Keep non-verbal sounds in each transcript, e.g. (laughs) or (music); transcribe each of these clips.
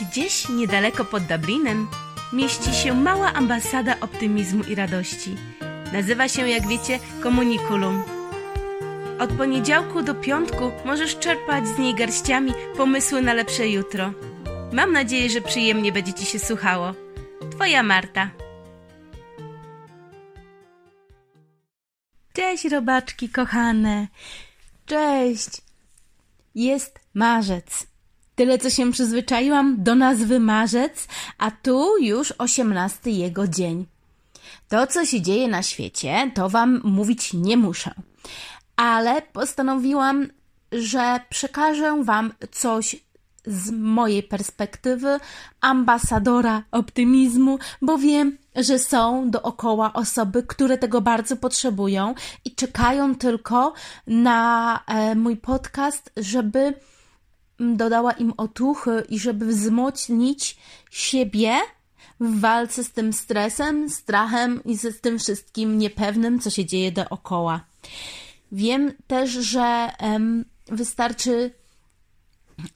Gdzieś niedaleko pod Dublinem mieści się mała ambasada optymizmu i radości. Nazywa się, jak wiecie, Komunikulum. Od poniedziałku do piątku możesz czerpać z niej garściami pomysły na lepsze jutro. Mam nadzieję, że przyjemnie będzie Ci się słuchało. Twoja Marta. Cześć, robaczki kochane. Cześć. Jest marzec. Tyle, co się przyzwyczaiłam do nazwy marzec, a tu już osiemnasty jego dzień. To, co się dzieje na świecie, to wam mówić nie muszę. Ale postanowiłam, że przekażę wam coś z mojej perspektywy ambasadora optymizmu, bo wiem, że są dookoła osoby, które tego bardzo potrzebują i czekają tylko na e, mój podcast, żeby dodała im otuchy i żeby wzmocnić siebie w walce z tym stresem, strachem i z tym wszystkim niepewnym, co się dzieje dookoła. Wiem też, że wystarczy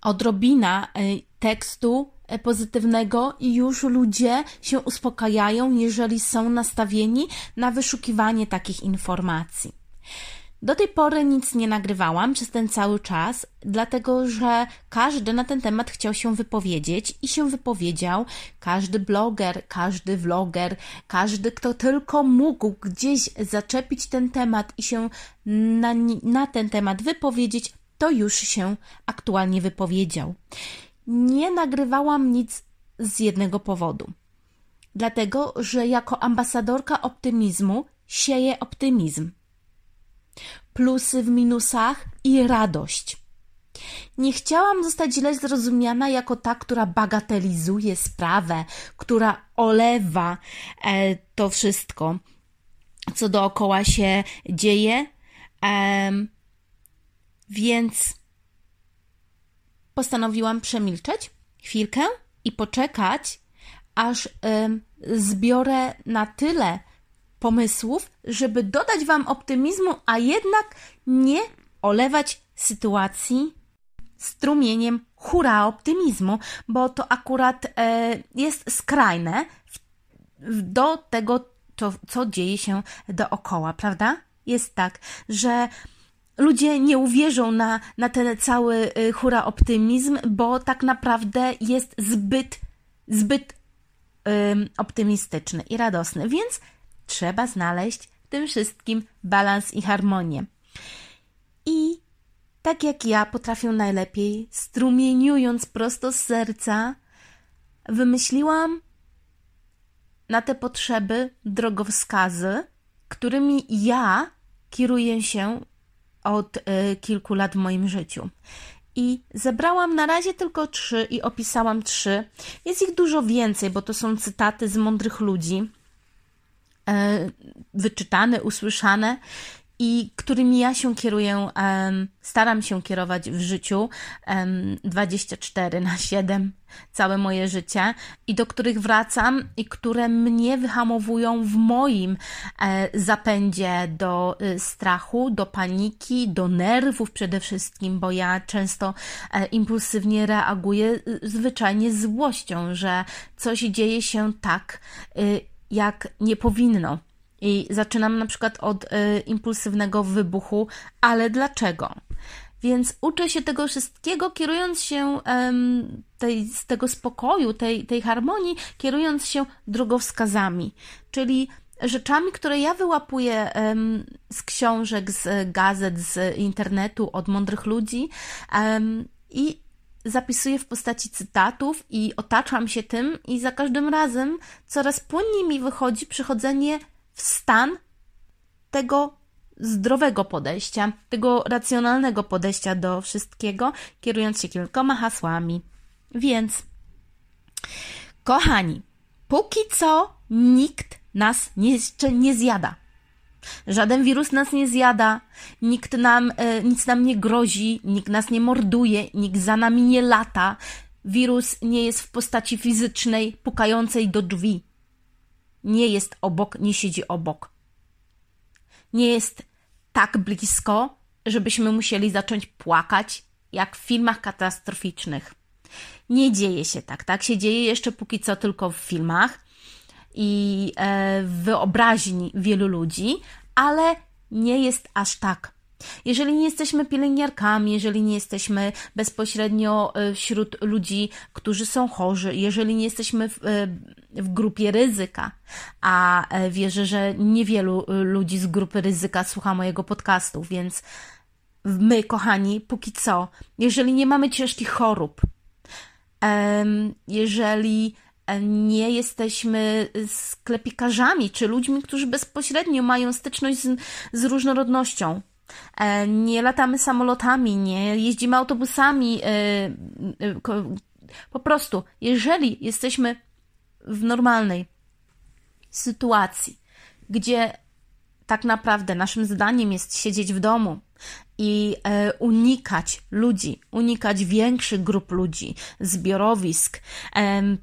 odrobina e, tekstu e, pozytywnego i już ludzie się uspokajają, jeżeli są nastawieni na wyszukiwanie takich informacji. Do tej pory nic nie nagrywałam przez ten cały czas, dlatego że każdy na ten temat chciał się wypowiedzieć i się wypowiedział. Każdy bloger, każdy vloger, każdy, kto tylko mógł gdzieś zaczepić ten temat i się na, na ten temat wypowiedzieć, to już się aktualnie wypowiedział. Nie nagrywałam nic z jednego powodu. Dlatego, że jako ambasadorka optymizmu sieję optymizm plusy w minusach i radość. Nie chciałam zostać źle zrozumiana jako ta, która bagatelizuje sprawę, która olewa e, to wszystko, co dookoła się dzieje. E, więc postanowiłam przemilczeć chwilkę i poczekać, aż e, zbiorę na tyle pomysłów, żeby dodać Wam optymizmu, a jednak nie olewać sytuacji strumieniem hura optymizmu, bo to akurat e, jest skrajne do tego, to, co dzieje się dookoła, prawda? Jest tak, że ludzie nie uwierzą na, na ten cały e, hura optymizm, bo tak naprawdę jest zbyt, zbyt optymistyczny i radosny. Więc Trzeba znaleźć w tym wszystkim balans i harmonię. I tak jak ja potrafię najlepiej, strumieniując prosto z serca, wymyśliłam na te potrzeby drogowskazy, którymi ja kieruję się od y, kilku lat w moim życiu. I zebrałam na razie tylko trzy i opisałam trzy. Jest ich dużo więcej, bo to są cytaty z mądrych ludzi wyczytane, usłyszane i którymi ja się kieruję, staram się kierować w życiu 24 na 7 całe moje życie i do których wracam i które mnie wyhamowują w moim e, zapędzie do e, strachu, do paniki, do nerwów przede wszystkim, bo ja często impulsywnie reaguję zwyczajnie złością, że coś dzieje się tak jak nie powinno. I zaczynam na przykład od y, impulsywnego wybuchu, ale dlaczego? Więc uczę się tego wszystkiego, kierując się tej, z tego spokoju, tej, tej harmonii, kierując się drogowskazami, czyli rzeczami, które ja wyłapuję z książek, z gazet, z internetu, od mądrych ludzi i zapisuję w postaci cytatów i otaczam się tym, i za każdym razem coraz płynniej mi wychodzi przychodzenie w stan tego zdrowego podejścia, tego racjonalnego podejścia do wszystkiego, kierując się kilkoma hasłami. Więc, kochani, póki co nikt nas jeszcze nie zjada. Żaden wirus nas nie zjada, nikt nam, e, nic nam nie grozi, nikt nas nie morduje, nikt za nami nie lata. Wirus nie jest w postaci fizycznej, pukającej do drzwi. Nie jest obok, nie siedzi obok. Nie jest tak blisko, żebyśmy musieli zacząć płakać, jak w filmach katastroficznych. Nie dzieje się tak, tak się dzieje jeszcze póki co tylko w filmach i e, wyobraźni wielu ludzi, ale nie jest aż tak. Jeżeli nie jesteśmy pielęgniarkami, jeżeli nie jesteśmy bezpośrednio e, wśród ludzi, którzy są chorzy, jeżeli nie jesteśmy w, e, w grupie ryzyka, a wierzę, że niewielu ludzi z grupy ryzyka słucha mojego podcastu, więc my, kochani, póki co, jeżeli nie mamy ciężkich chorób, jeżeli nie jesteśmy sklepikarzami czy ludźmi, którzy bezpośrednio mają styczność z, z różnorodnością, E, nie latamy samolotami, nie jeździmy autobusami. E, e, po prostu, jeżeli jesteśmy w normalnej sytuacji, gdzie tak naprawdę naszym zadaniem jest siedzieć w domu i unikać ludzi, unikać większych grup ludzi, zbiorowisk,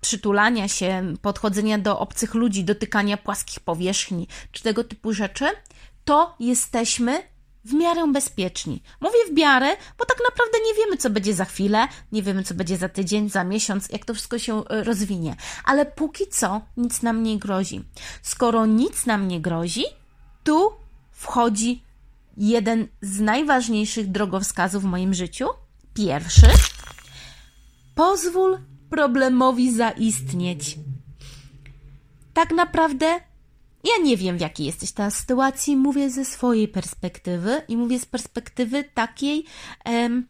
przytulania się, podchodzenia do obcych ludzi, dotykania płaskich powierzchni czy tego typu rzeczy, to jesteśmy w miarę bezpieczni. Mówię w miarę, bo tak naprawdę nie wiemy, co będzie za chwilę, nie wiemy, co będzie za tydzień, za miesiąc, jak to wszystko się e, rozwinie. Ale póki co nic nam nie grozi. Skoro nic nam nie grozi, tu wchodzi jeden z najważniejszych drogowskazów w moim życiu. Pierwszy. Pozwól problemowi zaistnieć. Tak naprawdę ja nie wiem, w jakiej jesteś teraz sytuacji, mówię ze swojej perspektywy i mówię z perspektywy takiej em,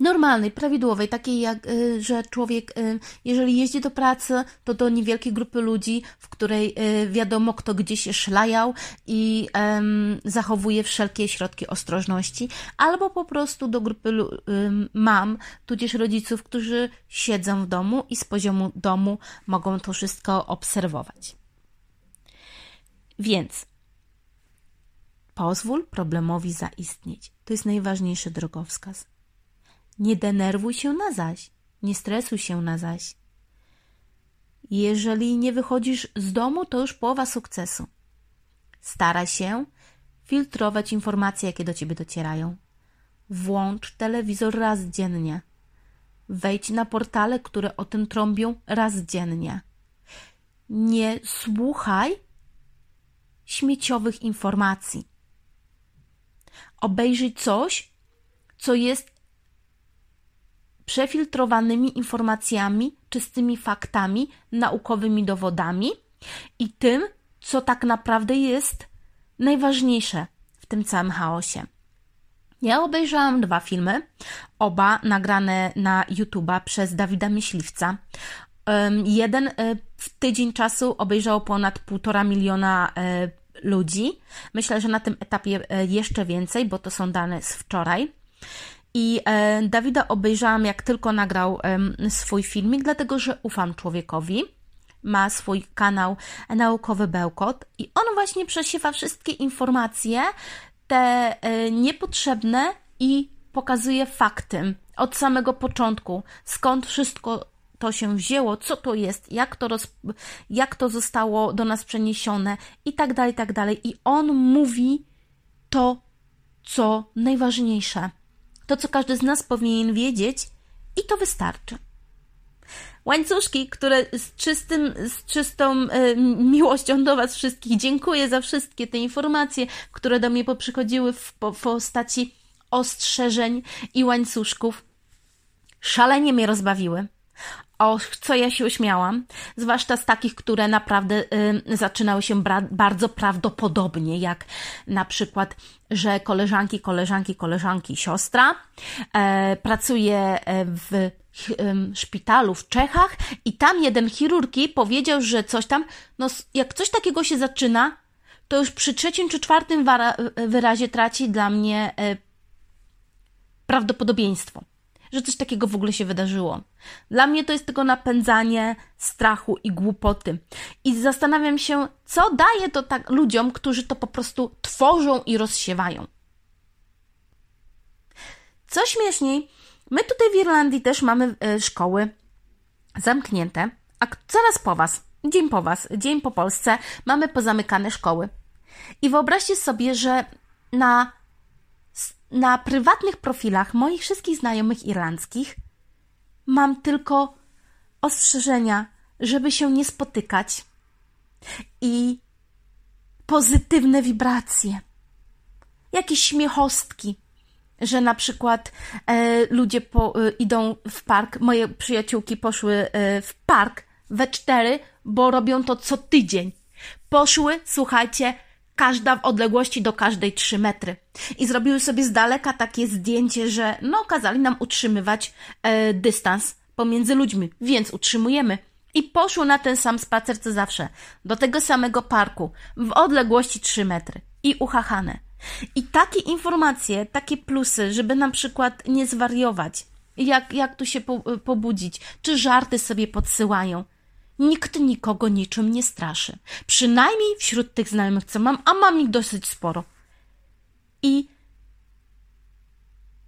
normalnej, prawidłowej, takiej jak, y, że człowiek, y, jeżeli jeździ do pracy, to do niewielkiej grupy ludzi, w której y, wiadomo, kto gdzie się szlajał i zachowuje wszelkie środki ostrożności, albo po prostu do grupy mam, tudzież rodziców, którzy siedzą w domu i z poziomu domu mogą to wszystko obserwować. Więc pozwól problemowi zaistnieć. To jest najważniejszy drogowskaz. Nie denerwuj się na zaś, nie stresuj się na zaś. Jeżeli nie wychodzisz z domu, to już połowa sukcesu. Staraj się filtrować informacje, jakie do ciebie docierają. Włącz telewizor raz dziennie. Wejdź na portale, które o tym trąbią raz dziennie. Nie słuchaj śmieciowych informacji. Obejrzyj coś, co jest przefiltrowanymi informacjami, czystymi faktami, naukowymi dowodami i tym, co tak naprawdę jest najważniejsze w tym całym chaosie. Ja obejrzałam dwa filmy, oba nagrane na YouTube'a przez Dawida Myśliwca. Jeden e, w tydzień czasu obejrzało ponad półtora miliona e, ludzi. Myślę, że na tym etapie e, jeszcze więcej, bo to są dane z wczoraj. I Dawida obejrzałam, jak tylko nagrał swój filmik, dlatego że ufam człowiekowi. Ma swój kanał Naukowy Bełkot i on właśnie przesiewa wszystkie informacje, te niepotrzebne i pokazuje fakty od samego początku, skąd wszystko to się wzięło, co to jest, jak to, roz, jak to zostało do nas przeniesione i tak dalej, i tak dalej. I on mówi to, co najważniejsze, to, co każdy z nas powinien wiedzieć i to wystarczy. Łańcuszki, które z, czystym, z czystą y, miłością do Was wszystkich dziękuję za wszystkie te informacje, które do mnie poprzychodziły w, w postaci ostrzeżeń i łańcuszków. Szalenie mnie rozbawiły o co ja się uśmiałam, zwłaszcza z takich, które naprawdę y, zaczynały się bardzo prawdopodobnie, jak na przykład, że koleżanki, koleżanki, koleżanki, siostra e, pracuje e, w y, szpitalu w Czechach i tam jeden chirurgi powiedział, że coś tam, no jak coś takiego się zaczyna, to już przy trzecim czy czwartym wyrazie traci dla mnie e, prawdopodobieństwo że coś takiego w ogóle się wydarzyło. Dla mnie to jest tylko napędzanie strachu i głupoty. I zastanawiam się, co daje to tak ludziom, którzy to po prostu tworzą i rozsiewają. Co śmieszniej, my tutaj w Irlandii też mamy e, szkoły zamknięte, a zaraz po Was, dzień po Was, dzień po Polsce, mamy pozamykane szkoły. I wyobraźcie sobie, że na na prywatnych profilach moich wszystkich znajomych irlandzkich mam tylko ostrzeżenia, żeby się nie spotykać i pozytywne wibracje, jakieś śmiechostki, że na przykład e, ludzie po, e, idą w park, moje przyjaciółki poszły e, w park we cztery, bo robią to co tydzień. Poszły, słuchajcie, każda w odległości do każdej trzy metry. I zrobiły sobie z daleka takie zdjęcie, że no kazali nam utrzymywać e, dystans pomiędzy ludźmi, więc utrzymujemy. I poszło na ten sam spacer co zawsze, do tego samego parku, w odległości 3 metry. I uchachane. I takie informacje, takie plusy, żeby na przykład nie zwariować, jak, jak tu się po, pobudzić, czy żarty sobie podsyłają. Nikt nikogo niczym nie straszy. Przynajmniej wśród tych znajomych, co mam, a mam ich dosyć sporo. I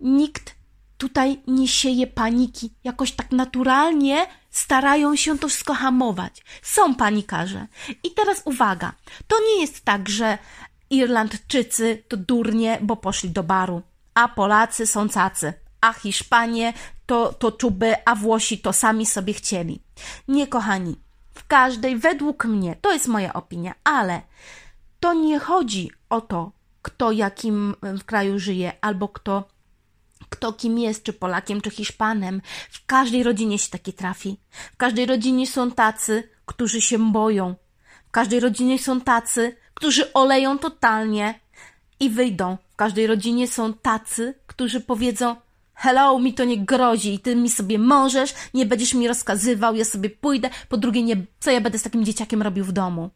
nikt tutaj nie sieje paniki. Jakoś tak naturalnie starają się to wszystko hamować. Są panikarze. I teraz uwaga. To nie jest tak, że Irlandczycy to durnie, bo poszli do baru, a Polacy są cacy, a Hiszpanie to, to czuby, a Włosi to sami sobie chcieli. Nie, kochani, w każdej, według mnie, to jest moja opinia, ale to nie chodzi o to, kto jakim w kraju żyje, albo kto, kto kim jest, czy Polakiem, czy Hiszpanem. W każdej rodzinie się taki trafi. W każdej rodzinie są tacy, którzy się boją. W każdej rodzinie są tacy, którzy oleją totalnie i wyjdą. W każdej rodzinie są tacy, którzy powiedzą: Hello, mi to nie grozi i ty mi sobie możesz, nie będziesz mi rozkazywał, ja sobie pójdę. Po drugie, nie, co ja będę z takim dzieciakiem robił w domu?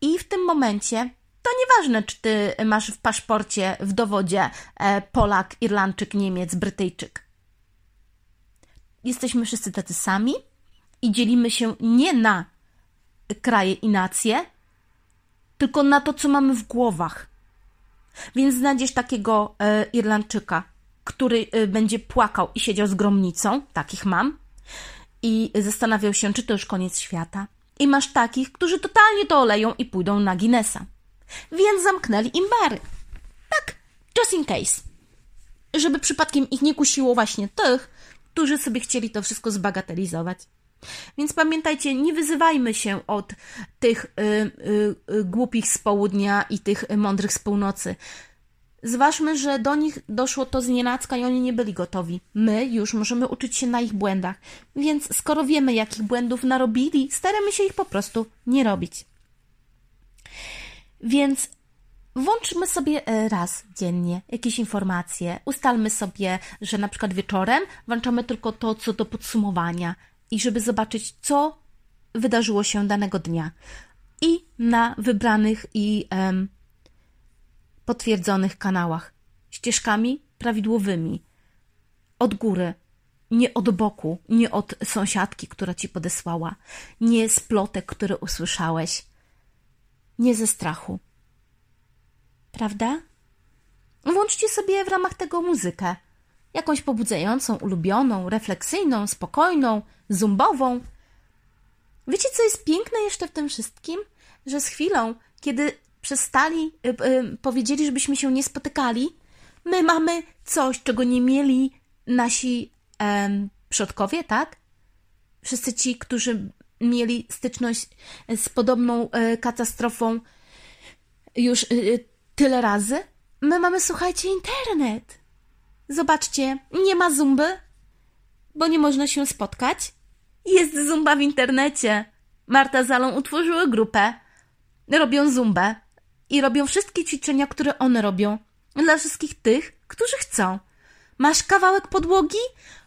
I w tym momencie to nieważne, czy ty masz w paszporcie, w dowodzie e, Polak, Irlandczyk, Niemiec, Brytyjczyk. Jesteśmy wszyscy tacy sami i dzielimy się nie na kraje i nacje, tylko na to, co mamy w głowach. Więc znajdziesz takiego e, Irlandczyka, który e, będzie płakał i siedział z gromnicą, takich mam, i zastanawiał się, czy to już koniec świata. I masz takich, którzy totalnie to oleją i pójdą na Guinnessa. Więc zamknęli im bary. Tak, just in case. Żeby przypadkiem ich nie kusiło właśnie tych, którzy sobie chcieli to wszystko zbagatelizować. Więc pamiętajcie, nie wyzywajmy się od tych y, y, y, głupich z południa i tych mądrych z północy. Zważmy, że do nich doszło to z nienacka i oni nie byli gotowi. My już możemy uczyć się na ich błędach, więc skoro wiemy, jakich błędów narobili, staramy się ich po prostu nie robić. Więc włączmy sobie e, raz dziennie jakieś informacje. Ustalmy sobie, że na przykład wieczorem włączamy tylko to, co do podsumowania i żeby zobaczyć, co wydarzyło się danego dnia. I na wybranych i um, potwierdzonych kanałach, ścieżkami prawidłowymi, od góry, nie od boku, nie od sąsiadki, która ci podesłała, nie z plotek, które usłyszałeś, nie ze strachu. Prawda? Włączcie sobie w ramach tego muzykę. Jakąś pobudzającą, ulubioną, refleksyjną, spokojną, zumbową. Wiecie, co jest piękne jeszcze w tym wszystkim? Że z chwilą, kiedy przestali, y, y, powiedzieli, żebyśmy się nie spotykali, my mamy coś, czego nie mieli nasi y, przodkowie, tak? Wszyscy ci, którzy mieli styczność z podobną e, katastrofą już tyle razy. My mamy, słuchajcie, internet. Zobaczcie, nie ma zumby, bo nie można się spotkać. Jest zumba w internecie. Marta Zalą utworzyły grupę. Robią zumbę i robią wszystkie ćwiczenia, które one robią. Dla wszystkich tych, którzy chcą. Masz kawałek podłogi?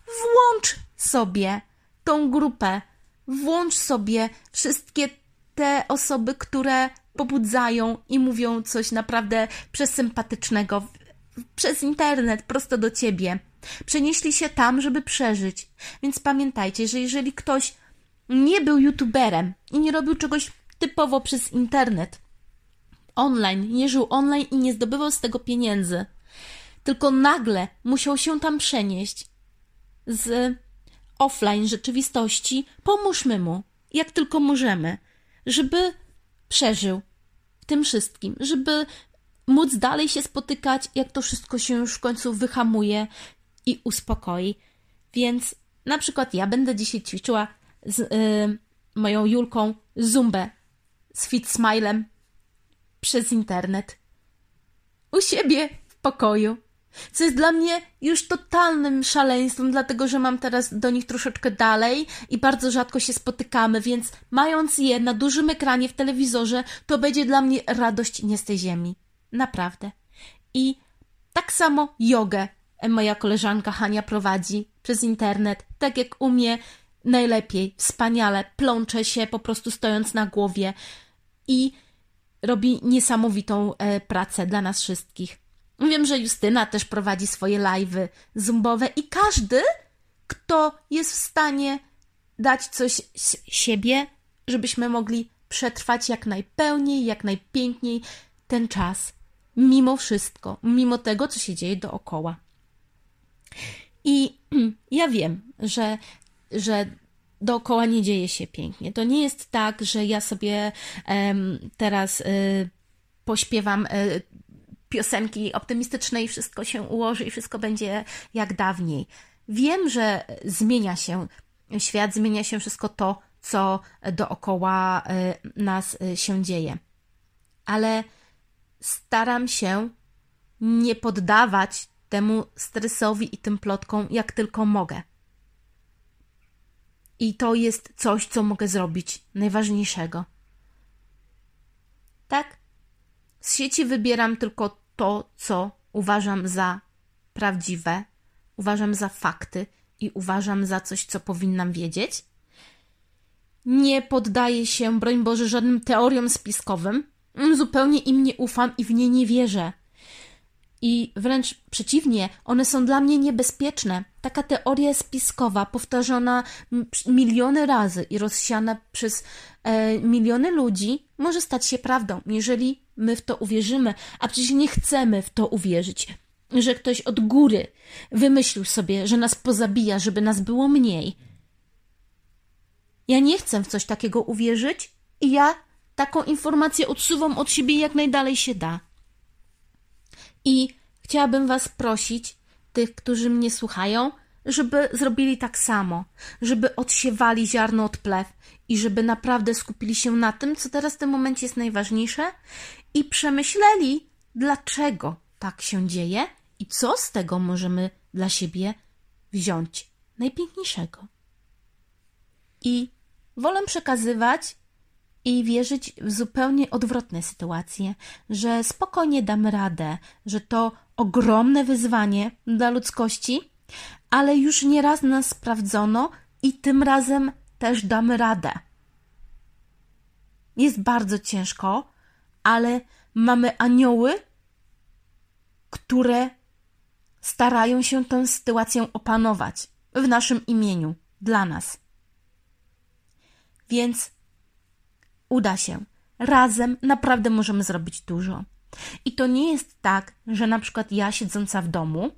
Włącz sobie tą grupę włącz sobie wszystkie te osoby, które pobudzają i mówią coś naprawdę przesympatycznego przez internet, prosto do ciebie. Przenieśli się tam, żeby przeżyć. Więc pamiętajcie, że jeżeli ktoś nie był youtuberem i nie robił czegoś typowo przez internet, online, nie żył online i nie zdobywał z tego pieniędzy, tylko nagle musiał się tam przenieść z offline rzeczywistości, pomóżmy mu, jak tylko możemy, żeby przeżył w tym wszystkim, żeby móc dalej się spotykać, jak to wszystko się już w końcu wyhamuje i uspokoi. Więc Na przykład ja będę dzisiaj ćwiczyła z y, moją Julką zumbę z Fit Smilem przez internet. U siebie w pokoju. Co jest dla mnie już totalnym szaleństwem, dlatego że mam teraz do nich troszeczkę dalej i bardzo rzadko się spotykamy, więc mając je na dużym ekranie w telewizorze, to będzie dla mnie radość nie z tej ziemi. Naprawdę. I tak samo jogę moja koleżanka Hania prowadzi przez internet, tak jak umie najlepiej, wspaniale, plącze się po prostu stojąc na głowie i robi niesamowitą e, pracę dla nas wszystkich. Wiem, że Justyna też prowadzi swoje live'y zumbowe i każdy, kto jest w stanie dać coś z siebie, żebyśmy mogli przetrwać jak najpełniej, jak najpiękniej ten czas. Mimo wszystko, mimo tego, co się dzieje dookoła. I (clears throat) ja wiem, że, że dookoła nie dzieje się pięknie. To nie jest tak, że ja sobie teraz y, pośpiewam y, piosenki optymistyczne i wszystko się ułoży i wszystko będzie jak dawniej. Wiem, że zmienia się świat, zmienia się wszystko to, co dookoła y, nas y, się dzieje. Ale staram się nie poddawać temu stresowi i tym plotkom, jak tylko mogę. I to jest coś, co mogę zrobić najważniejszego. Tak? Z sieci wybieram tylko to, co uważam za prawdziwe, uważam za fakty i uważam za coś, co powinnam wiedzieć. Nie poddaję się, broń Boże, żadnym teoriom spiskowym. Zupełnie im nie ufam i w nie nie wierzę. I wręcz przeciwnie, one są dla mnie niebezpieczne. Taka teoria spiskowa, powtarzana miliony razy i rozsiana przez e, miliony ludzi, może stać się prawdą, jeżeli my w to uwierzymy, a przecież nie chcemy w to uwierzyć, że ktoś od góry wymyślił sobie, że nas pozabija, żeby nas było mniej. Ja nie chcę w coś takiego uwierzyć i ja taką informację odsuwam od siebie jak najdalej się da. I chciałabym Was prosić, tych, którzy mnie słuchają, żeby zrobili tak samo, żeby odsiewali ziarno od plew i żeby naprawdę skupili się na tym, co teraz w tym momencie jest najważniejsze i przemyśleli, dlaczego tak się dzieje i co z tego możemy dla siebie wziąć najpiękniejszego. I wolę przekazywać i wierzyć w zupełnie odwrotne sytuacje, że spokojnie damy radę, że to ogromne wyzwanie dla ludzkości, ale już nieraz nas sprawdzono i tym razem też damy radę. Jest bardzo ciężko, ale mamy anioły, które starają się tę sytuację opanować w naszym imieniu, dla nas. Więc uda się. Razem naprawdę możemy zrobić dużo. I to nie jest tak, że na przykład ja siedząca w domu,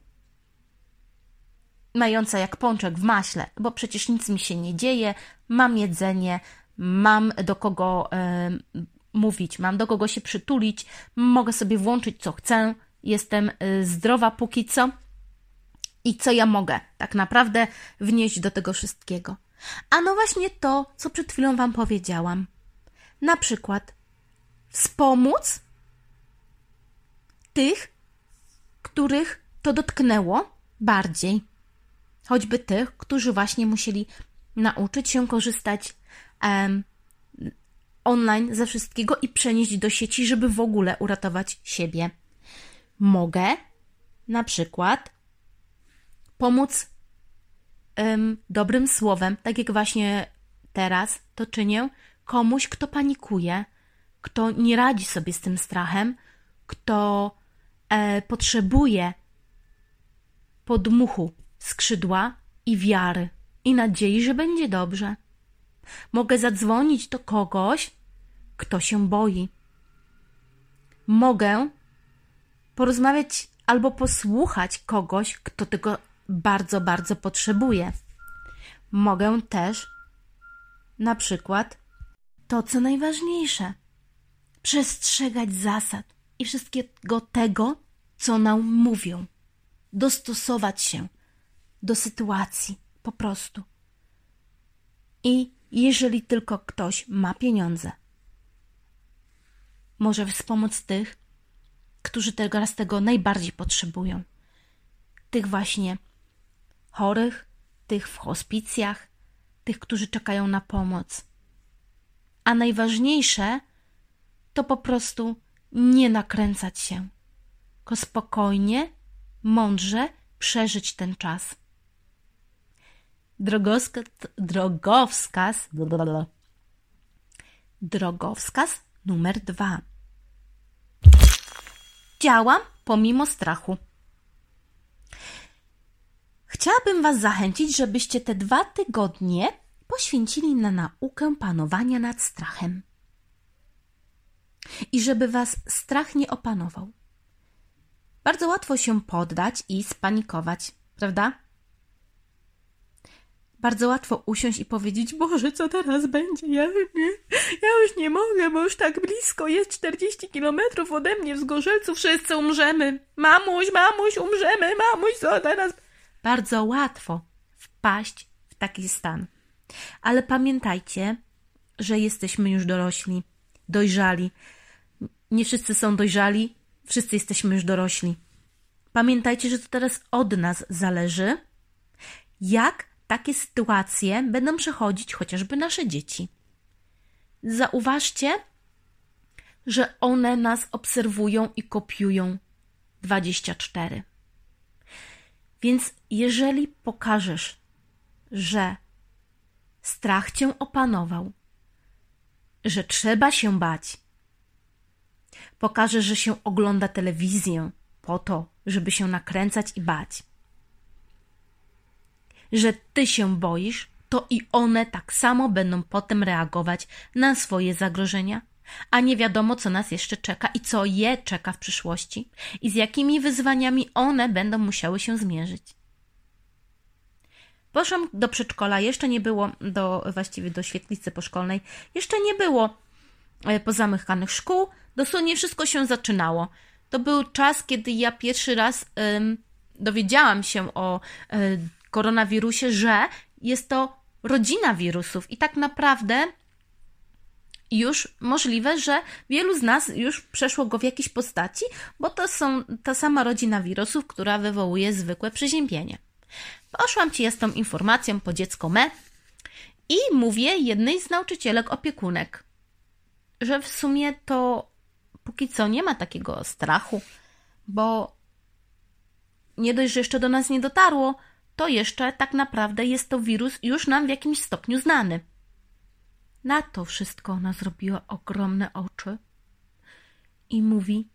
mająca jak pączek w maśle, bo przecież nic mi się nie dzieje, mam jedzenie, mam do kogo e, mówić, mam do kogo się przytulić, mogę sobie włączyć co chcę, jestem e, zdrowa póki co. I co ja mogę tak naprawdę wnieść do tego wszystkiego? A no właśnie to, co przed chwilą Wam powiedziałam. Na przykład wspomóc tych, których to dotknęło bardziej. Choćby tych, którzy właśnie musieli nauczyć się korzystać online ze wszystkiego i przenieść do sieci, żeby w ogóle uratować siebie. Mogę na przykład pomóc dobrym słowem, tak jak właśnie teraz to czynię, komuś, kto panikuje, kto nie radzi sobie z tym strachem, kto e, potrzebuje podmuchu, skrzydła i wiary i nadziei, że będzie dobrze. Mogę zadzwonić do kogoś, kto się boi. Mogę porozmawiać albo posłuchać kogoś, kto tego bardzo, bardzo potrzebuje. Mogę też na przykład to, co najważniejsze przestrzegać zasad i wszystkiego tego, co nam mówią, dostosować się do sytuacji, Po prostu. I jeżeli tylko ktoś ma pieniądze, może wspomóc tych, którzy teraz tego najbardziej potrzebują. Tych właśnie chorych, tych w hospicjach, tych, którzy czekają na pomoc. A najważniejsze to po prostu nie nakręcać się, tylko spokojnie, mądrze przeżyć ten czas. Drogowskaz, drogowskaz, drogowskaz numer dwa. Działam pomimo strachu. Chciałabym Was zachęcić, żebyście te dwa tygodnie poświęcili na naukę panowania nad strachem. I żeby Was strach nie opanował. Bardzo łatwo się poddać i spanikować, prawda? Bardzo łatwo usiąść i powiedzieć, Boże, co teraz będzie? Ja, nie, ja już nie mogę, bo już tak blisko jest 40 kilometrów ode mnie w Zgorzelcu, wszyscy umrzemy. Mamuś, mamuś, umrzemy, mamuś, co teraz? Bardzo łatwo wpaść w taki stan. Ale pamiętajcie, że jesteśmy już dorośli, dojrzali. Nie wszyscy są dojrzali, wszyscy jesteśmy już dorośli. Pamiętajcie, że to teraz od nas zależy, jak takie sytuacje będą przechodzić chociażby nasze dzieci. Zauważcie, że one nas obserwują i kopiują 24. Więc jeżeli pokażesz, że strach cię opanował, że trzeba się bać, pokażesz, że się ogląda telewizję po to, żeby się nakręcać i bać, że ty się boisz, to i one tak samo będą potem reagować na swoje zagrożenia, a nie wiadomo, co nas jeszcze czeka i co je czeka w przyszłości i z jakimi wyzwaniami one będą musiały się zmierzyć. Poszłam do przedszkola, jeszcze nie było do, właściwie do świetlicy poszkolnej, jeszcze nie było e, pozamykanych szkół, dosłownie wszystko się zaczynało. To był czas, kiedy ja pierwszy raz ym, dowiedziałam się o y, koronawirusie, że jest to rodzina wirusów i tak naprawdę już możliwe, że wielu z nas już przeszło go w jakiejś postaci, bo to są ta sama rodzina wirusów, która wywołuje zwykłe przeziębienie. Poszłam ci z tą informacją po dziecko me i mówię jednej z nauczycielek opiekunek, że w sumie to póki co nie ma takiego strachu, bo nie dość, że jeszcze do nas nie dotarło, to jeszcze tak naprawdę jest to wirus już nam w jakimś stopniu znany. Na to wszystko ona zrobiła ogromne oczy i mówi: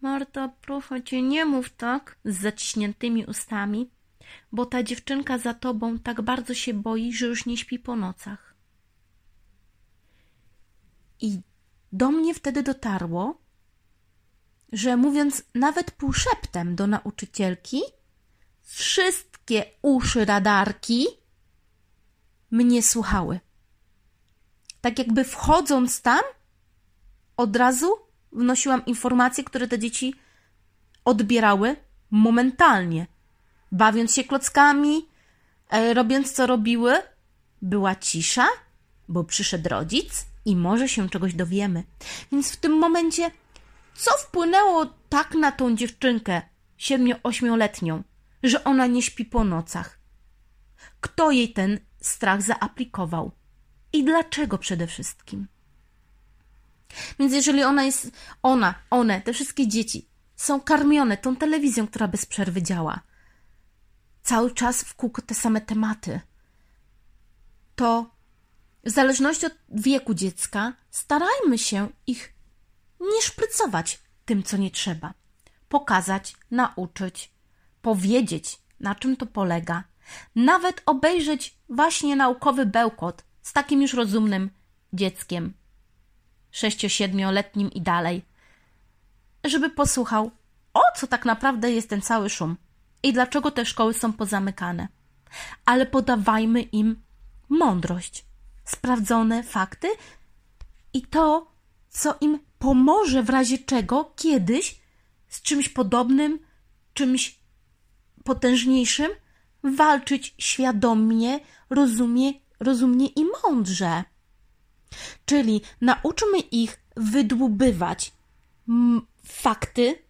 Marta, proszę cię, nie mów tak z zaciśniętymi ustami, bo ta dziewczynka za tobą tak bardzo się boi, że już nie śpi po nocach. I do mnie wtedy dotarło, że mówiąc nawet półszeptem do nauczycielki, wszystkie uszy radarki mnie słuchały. Tak jakby wchodząc tam, od razu wnosiłam informacje, które te dzieci odbierały momentalnie. Bawiąc się klockami, e, robiąc co robiły, była cisza, bo przyszedł rodzic i może się czegoś dowiemy. Więc w tym momencie, co wpłynęło tak na tą dziewczynkę, siedmiu-ośmioletnią, że ona nie śpi po nocach? Kto jej ten strach zaaplikował? I dlaczego przede wszystkim? Więc jeżeli ona jest, ona, one, te wszystkie dzieci są karmione tą telewizją, która bez przerwy działa, cały czas w kółko te same tematy, to w zależności od wieku dziecka starajmy się ich nie szprycować tym, co nie trzeba. Pokazać, nauczyć, powiedzieć, na czym to polega. Nawet obejrzeć właśnie naukowy bełkot z takim już rozumnym dzieckiem, sześcio-siedmioletnim i dalej, żeby posłuchał, o co tak naprawdę jest ten cały szum i dlaczego te szkoły są pozamykane. Ale podawajmy im mądrość, sprawdzone fakty i to, co im pomoże w razie czego kiedyś z czymś podobnym, czymś potężniejszym walczyć świadomie, rozumie, rozumnie i mądrze. Czyli nauczmy ich wydłubywać fakty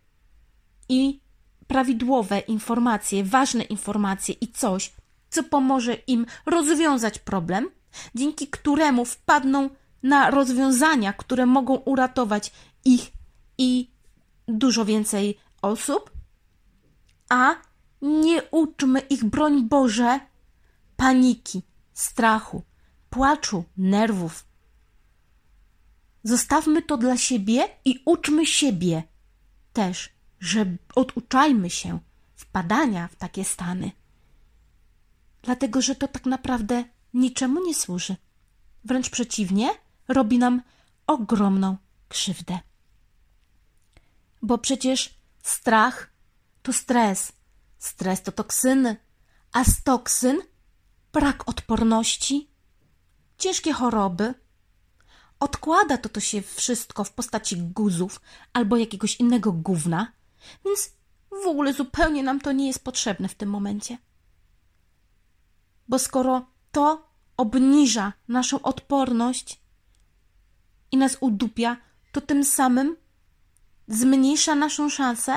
i prawidłowe informacje, ważne informacje i coś, co pomoże im rozwiązać problem, dzięki któremu wpadną na rozwiązania, które mogą uratować ich i dużo więcej osób, a nie uczmy ich, broń Boże, paniki, strachu, płaczu, nerwów. Zostawmy to dla siebie i uczmy siebie też, że oduczajmy się wpadania w takie stany. Dlatego, że to tak naprawdę niczemu nie służy. Wręcz przeciwnie, robi nam ogromną krzywdę. Bo przecież strach to stres, stres to toksyny, a z toksyn brak odporności, ciężkie choroby. Odkłada to to się wszystko w postaci guzów albo jakiegoś innego gówna, więc w ogóle zupełnie nam to nie jest potrzebne w tym momencie. Bo skoro to obniża naszą odporność i nas udupia, to tym samym zmniejsza naszą szansę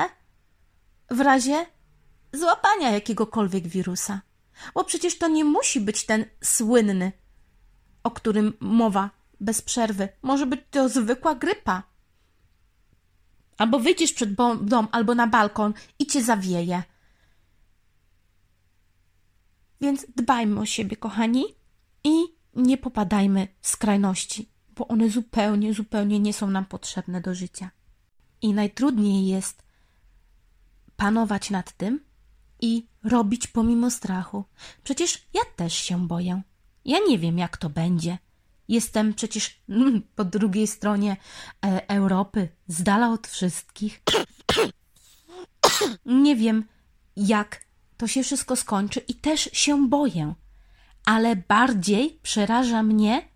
w razie złapania jakiegokolwiek wirusa. Bo przecież to nie musi być ten słynny, o którym mowa bez przerwy. Może być to zwykła grypa. Albo wyjdziesz przed dom, albo na balkon i cię zawieje. Więc dbajmy o siebie, kochani, i nie popadajmy w skrajności, bo one zupełnie, zupełnie nie są nam potrzebne do życia. I najtrudniej jest panować nad tym i robić pomimo strachu. Przecież ja też się boję. Ja nie wiem, jak to będzie. Jestem przecież mm, po drugiej stronie e, Europy, z dala od wszystkich. Nie wiem, jak to się wszystko skończy i też się boję. Ale bardziej przeraża mnie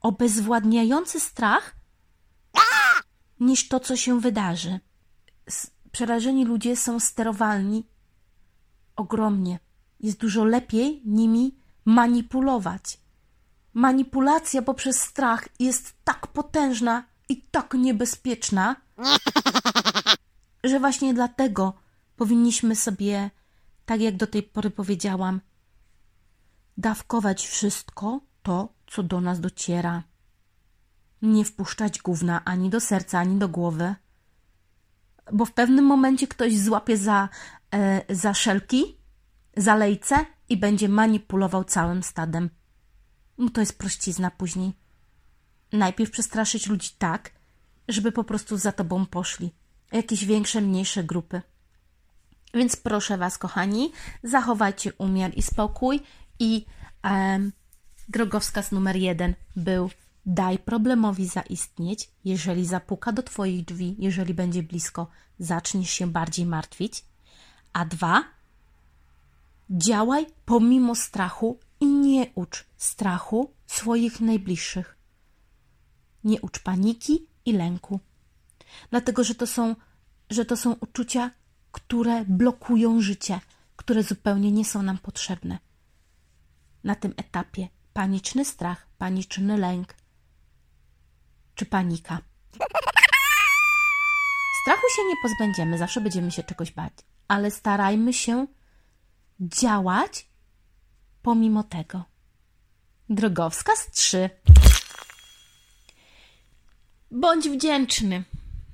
obezwładniający strach niż to, co się wydarzy. Przerażeni ludzie są sterowalni ogromnie. Jest dużo lepiej nimi manipulować. Manipulacja poprzez strach jest tak potężna i tak niebezpieczna, (laughs) że właśnie dlatego powinniśmy sobie, tak jak do tej pory powiedziałam, dawkować wszystko to, co do nas dociera. Nie wpuszczać gówna ani do serca, ani do głowy, bo w pewnym momencie ktoś złapie za, e, za szelki, za lejce i będzie manipulował całym stadem. No to jest prościzna później. Najpierw przestraszyć ludzi tak, żeby po prostu za tobą poszli. Jakieś większe, mniejsze grupy. Więc proszę Was, kochani, zachowajcie umiar i spokój. I um, drogowskaz numer jeden był: daj problemowi zaistnieć. Jeżeli zapuka do Twoich drzwi, jeżeli będzie blisko, zaczniesz się bardziej martwić. A dwa, działaj pomimo strachu nie ucz strachu swoich najbliższych. Nie ucz paniki i lęku. Dlatego, że to są, że to są uczucia, które blokują życie, które zupełnie nie są nam potrzebne. Na tym etapie paniczny strach, paniczny lęk czy panika. Strachu się nie pozbędziemy, zawsze będziemy się czegoś bać, ale starajmy się działać pomimo tego. Drogowskaz 3. Bądź wdzięczny.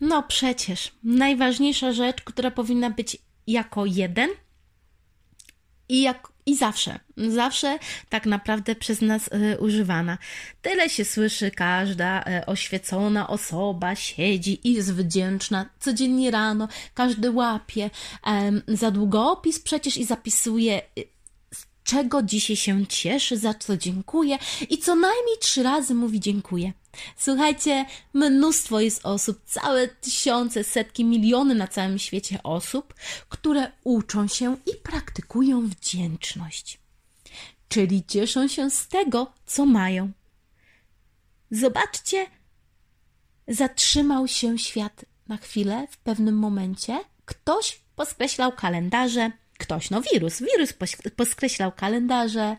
No przecież, najważniejsza rzecz, która powinna być jako jeden i, jak, i zawsze, zawsze tak naprawdę przez nas y, używana. Tyle się słyszy, każda y, oświecona osoba siedzi i jest wdzięczna codziennie rano, każdy łapie y, za długopis przecież i zapisuje czego dzisiaj się cieszy, za co dziękuję i co najmniej trzy razy mówi dziękuję. Słuchajcie, mnóstwo jest osób, całe tysiące, setki, miliony na całym świecie osób, które uczą się i praktykują wdzięczność. Czyli cieszą się z tego, co mają. Zobaczcie, zatrzymał się świat na chwilę w pewnym momencie. Ktoś poskreślał kalendarze ktoś, no wirus. Wirus pos- poskreślał kalendarze,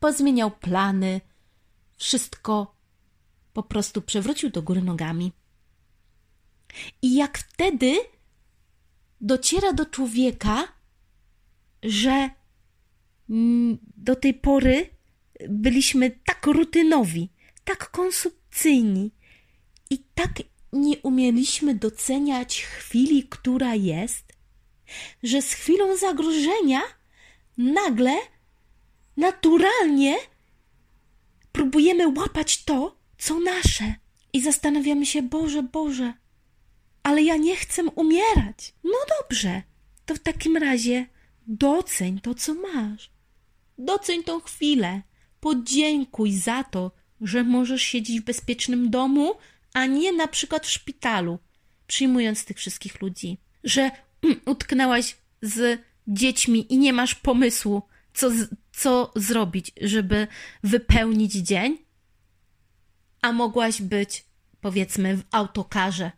pozmieniał plany, wszystko po prostu przewrócił do góry nogami. I jak wtedy dociera do człowieka, że mm, do tej pory byliśmy tak rutynowi, tak konsumpcyjni i tak nie umieliśmy doceniać chwili, która jest, że z chwilą zagrożenia nagle, naturalnie próbujemy łapać to, co nasze i zastanawiamy się, Boże, Boże, ale ja nie chcę umierać. No dobrze, to w takim razie doceń to, co masz. Doceń tą chwilę. Podziękuj za to, że możesz siedzieć w bezpiecznym domu, a nie na przykład w szpitalu, przyjmując tych wszystkich ludzi. Że (clears throat) utknęłaś z dziećmi i nie masz pomysłu, co, co zrobić, żeby wypełnić dzień, a mogłaś być, powiedzmy, w autokarze,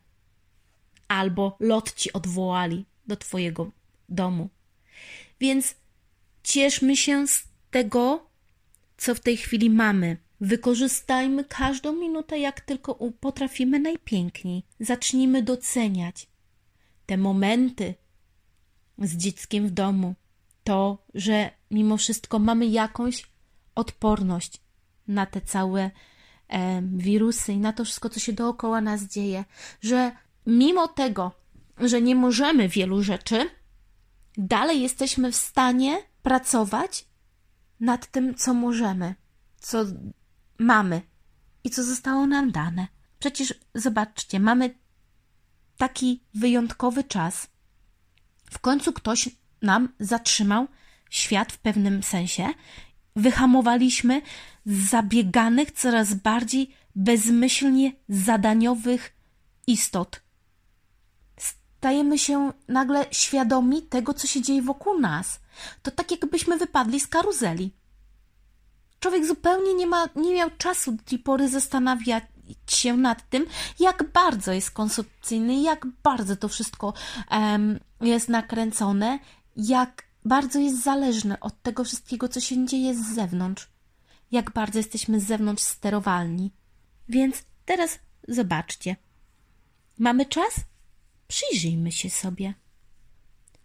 albo lot ci odwołali do twojego domu. Więc cieszmy się z tego, co w tej chwili mamy. Wykorzystajmy każdą minutę, jak tylko potrafimy najpiękniej. Zacznijmy doceniać te momenty z dzieckiem w domu. To, że mimo wszystko mamy jakąś odporność na te całe e, wirusy i na to wszystko, co się dookoła nas dzieje, że mimo tego, że nie możemy wielu rzeczy, dalej jesteśmy w stanie pracować nad tym, co możemy, co mamy i co zostało nam dane. Przecież zobaczcie, mamy taki wyjątkowy czas. W końcu ktoś nam zatrzymał świat w pewnym sensie. Wyhamowaliśmy zabieganych, coraz bardziej bezmyślnie zadaniowych istot. Stajemy się nagle świadomi tego, co się dzieje wokół nas. To tak, jakbyśmy wypadli z karuzeli. Człowiek zupełnie nie, ma, nie miał czasu do tej pory zastanawiać się nad tym, jak bardzo jest konsumpcyjny, jak bardzo to wszystko em, jest nakręcone, jak bardzo jest zależny od tego wszystkiego, co się dzieje z zewnątrz, jak bardzo jesteśmy z zewnątrz sterowalni. Więc teraz zobaczcie. Mamy czas? Przyjrzyjmy się sobie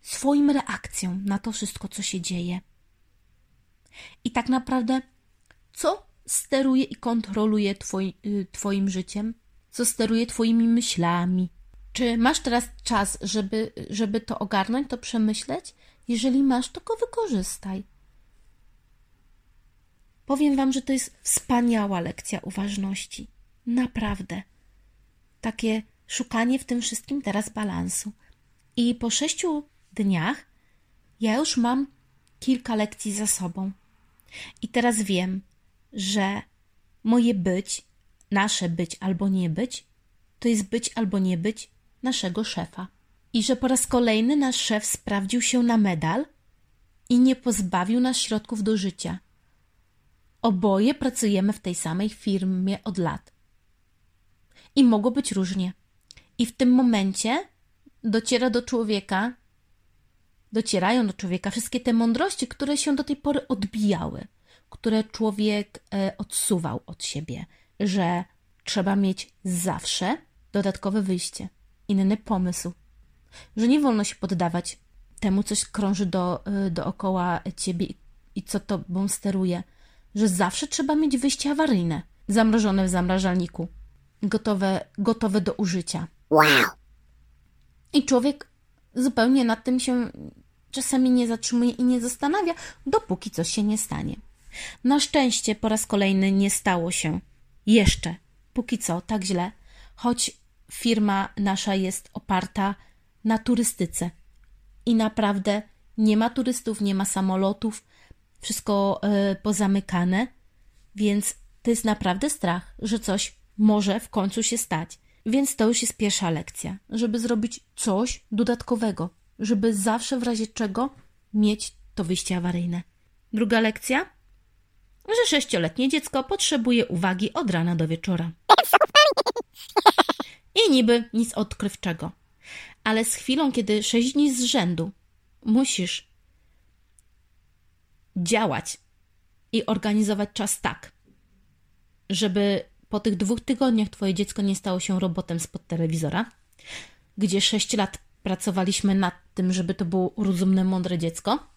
swoim reakcjom na to wszystko, co się dzieje. I tak naprawdę, co steruje i kontroluje twoi, y, Twoim życiem? Co steruje Twoimi myślami? Czy masz teraz czas, żeby, żeby to ogarnąć, to przemyśleć? Jeżeli masz, to go wykorzystaj. Powiem Wam, że to jest wspaniała lekcja uważności. Naprawdę. Takie szukanie w tym wszystkim teraz balansu. I po sześciu dniach ja już mam kilka lekcji za sobą. I teraz wiem, że moje być, nasze być albo nie być, to jest być albo nie być naszego szefa. I że po raz kolejny nasz szef sprawdził się na medal i nie pozbawił nas środków do życia. Oboje pracujemy w tej samej firmie od lat. I mogło być różnie. I w tym momencie dociera do człowieka, docierają do człowieka wszystkie te mądrości, które się do tej pory odbijały, które człowiek e, odsuwał od siebie, że trzeba mieć zawsze dodatkowe wyjście, inny pomysł, że nie wolno się poddawać temu, coś krąży do, e, dookoła ciebie i, i co tobą steruje, że zawsze trzeba mieć wyjście awaryjne, zamrożone w zamrażalniku, gotowe, gotowe do użycia. Wow. I człowiek zupełnie nad tym się czasami nie zatrzymuje i nie zastanawia, dopóki coś się nie stanie. Na szczęście po raz kolejny nie stało się. Jeszcze, póki co, tak źle, choć firma nasza jest oparta na turystyce. I naprawdę nie ma turystów, nie ma samolotów, wszystko y, pozamykane, więc to jest naprawdę strach, że coś może w końcu się stać. Więc to już jest pierwsza lekcja, żeby zrobić coś dodatkowego, żeby zawsze w razie czego mieć to wyjście awaryjne. Druga lekcja, że sześcioletnie dziecko potrzebuje uwagi od rana do wieczora. I niby nic odkrywczego. Ale z chwilą, kiedy sześć dni z rzędu musisz działać i organizować czas tak, żeby po tych dwóch tygodniach Twoje dziecko nie stało się robotem spod telewizora, gdzie sześć lat pracowaliśmy nad tym, żeby to było rozumne, mądre dziecko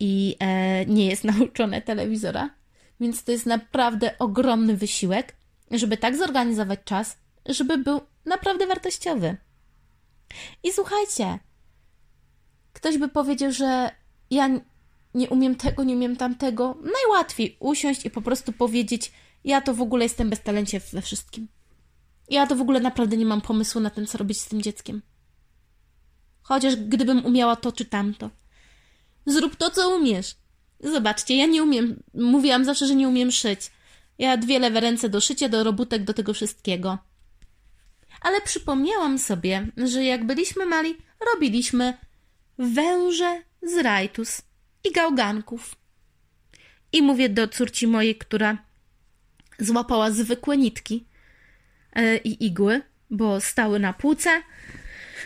i e, nie jest (laughs) nauczone telewizora. Więc to jest naprawdę ogromny wysiłek, żeby tak zorganizować czas, żeby był naprawdę wartościowy. I słuchajcie, ktoś by powiedział, że ja nie umiem tego, nie umiem tamtego. Najłatwiej usiąść i po prostu powiedzieć: Ja to w ogóle jestem bez talencie we wszystkim. Ja to w ogóle naprawdę nie mam pomysłu na tym, co robić z tym dzieckiem. Chociaż gdybym umiała to czy tamto. Zrób to, co umiesz. Zobaczcie, ja nie umiem. Mówiłam zawsze, że nie umiem szyć. Ja dwie lewe ręce do szycia, do robótek, do tego wszystkiego. Ale przypomniałam sobie, że jak byliśmy mali, robiliśmy węże z rajtus i gałganków. I mówię do córci mojej, która złapała zwykłe nitki e, i igły, bo stały na półce.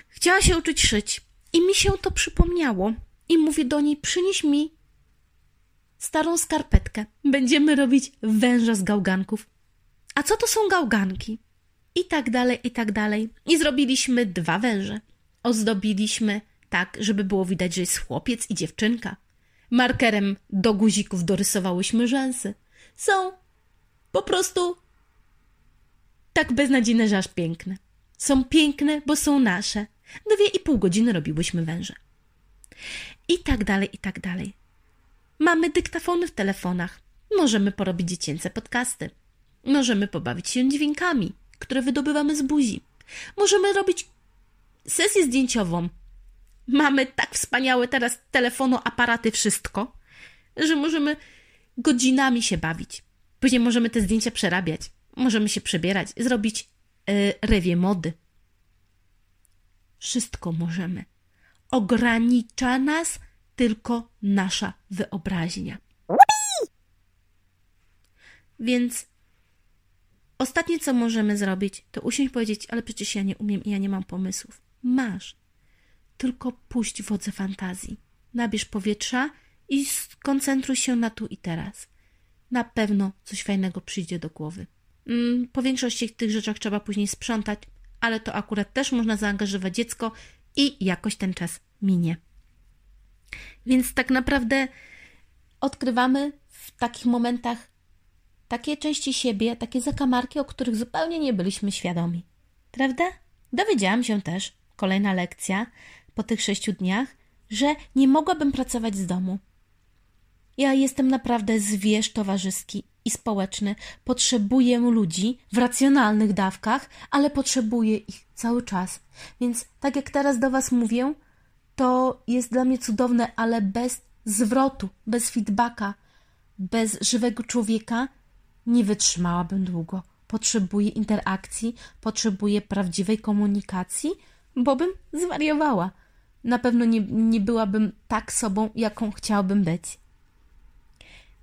Chciała się uczyć szyć. I mi się to przypomniało. I mówię do niej, przynieś mi starą skarpetkę. Będziemy robić węża z gałganków. A co to są gałganki? I tak dalej, i tak dalej. I zrobiliśmy dwa węże. Ozdobiliśmy tak, żeby było widać, że jest chłopiec i dziewczynka. Markerem do guzików dorysowałyśmy rzęsy. Są po prostu tak beznadziejne, że aż piękne. Są piękne, bo są nasze. Dwie i pół godziny robiłyśmy węże. I tak dalej, i tak dalej. Mamy dyktafony w telefonach. Możemy porobić dziecięce podcasty. Możemy pobawić się dźwiękami, które wydobywamy z buzi. Możemy robić sesję zdjęciową. Mamy tak wspaniałe teraz telefono, aparaty, wszystko, że możemy godzinami się bawić. Później możemy te zdjęcia przerabiać. Możemy się przebierać, zrobić yy, rewie mody. Wszystko możemy. Ogranicza nas tylko nasza wyobraźnia. Więc ostatnie, co możemy zrobić, to usiąść i powiedzieć, ale przecież ja nie umiem i ja nie mam pomysłów. Masz. Tylko puść wodze fantazji. Nabierz powietrza i skoncentruj się na tu i teraz. Na pewno coś fajnego przyjdzie do głowy. Mm, po większości tych rzeczach trzeba później sprzątać, ale to akurat też można zaangażować dziecko i jakoś ten czas minie. Więc tak naprawdę odkrywamy w takich momentach takie części siebie, takie zakamarki, o których zupełnie nie byliśmy świadomi. Prawda? Dowiedziałam się też, kolejna lekcja po tych sześciu dniach, że nie mogłabym pracować z domu. Ja jestem naprawdę zwierz towarzyski i społeczny. Potrzebuję ludzi w racjonalnych dawkach, ale potrzebuję ich cały czas. Więc tak jak teraz do Was mówię, to jest dla mnie cudowne, ale bez zwrotu, bez feedbacka, bez żywego człowieka nie wytrzymałabym długo. Potrzebuję interakcji, potrzebuję prawdziwej komunikacji, bo bym zwariowała. Na pewno nie, nie byłabym tak sobą, jaką chciałabym być.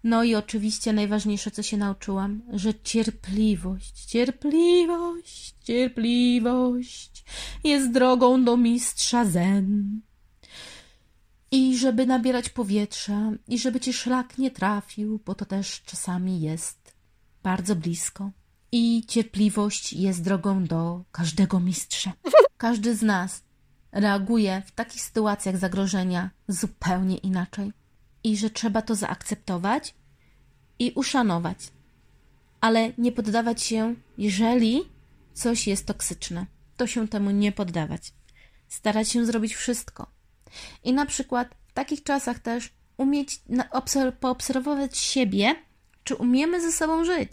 No i oczywiście najważniejsze, co się nauczyłam, że cierpliwość, cierpliwość, cierpliwość jest drogą do mistrza zen. I żeby nabierać powietrza, i żeby ci szlak nie trafił, bo to też czasami jest bardzo blisko. I cierpliwość jest drogą do każdego mistrza. Każdy z nas reaguje w takich sytuacjach zagrożenia zupełnie inaczej. I że trzeba to zaakceptować i uszanować, ale nie poddawać się, jeżeli coś jest toksyczne. To się temu nie poddawać. Starać się zrobić wszystko, i na przykład w takich czasach też umieć poobserwować siebie, czy umiemy ze sobą żyć,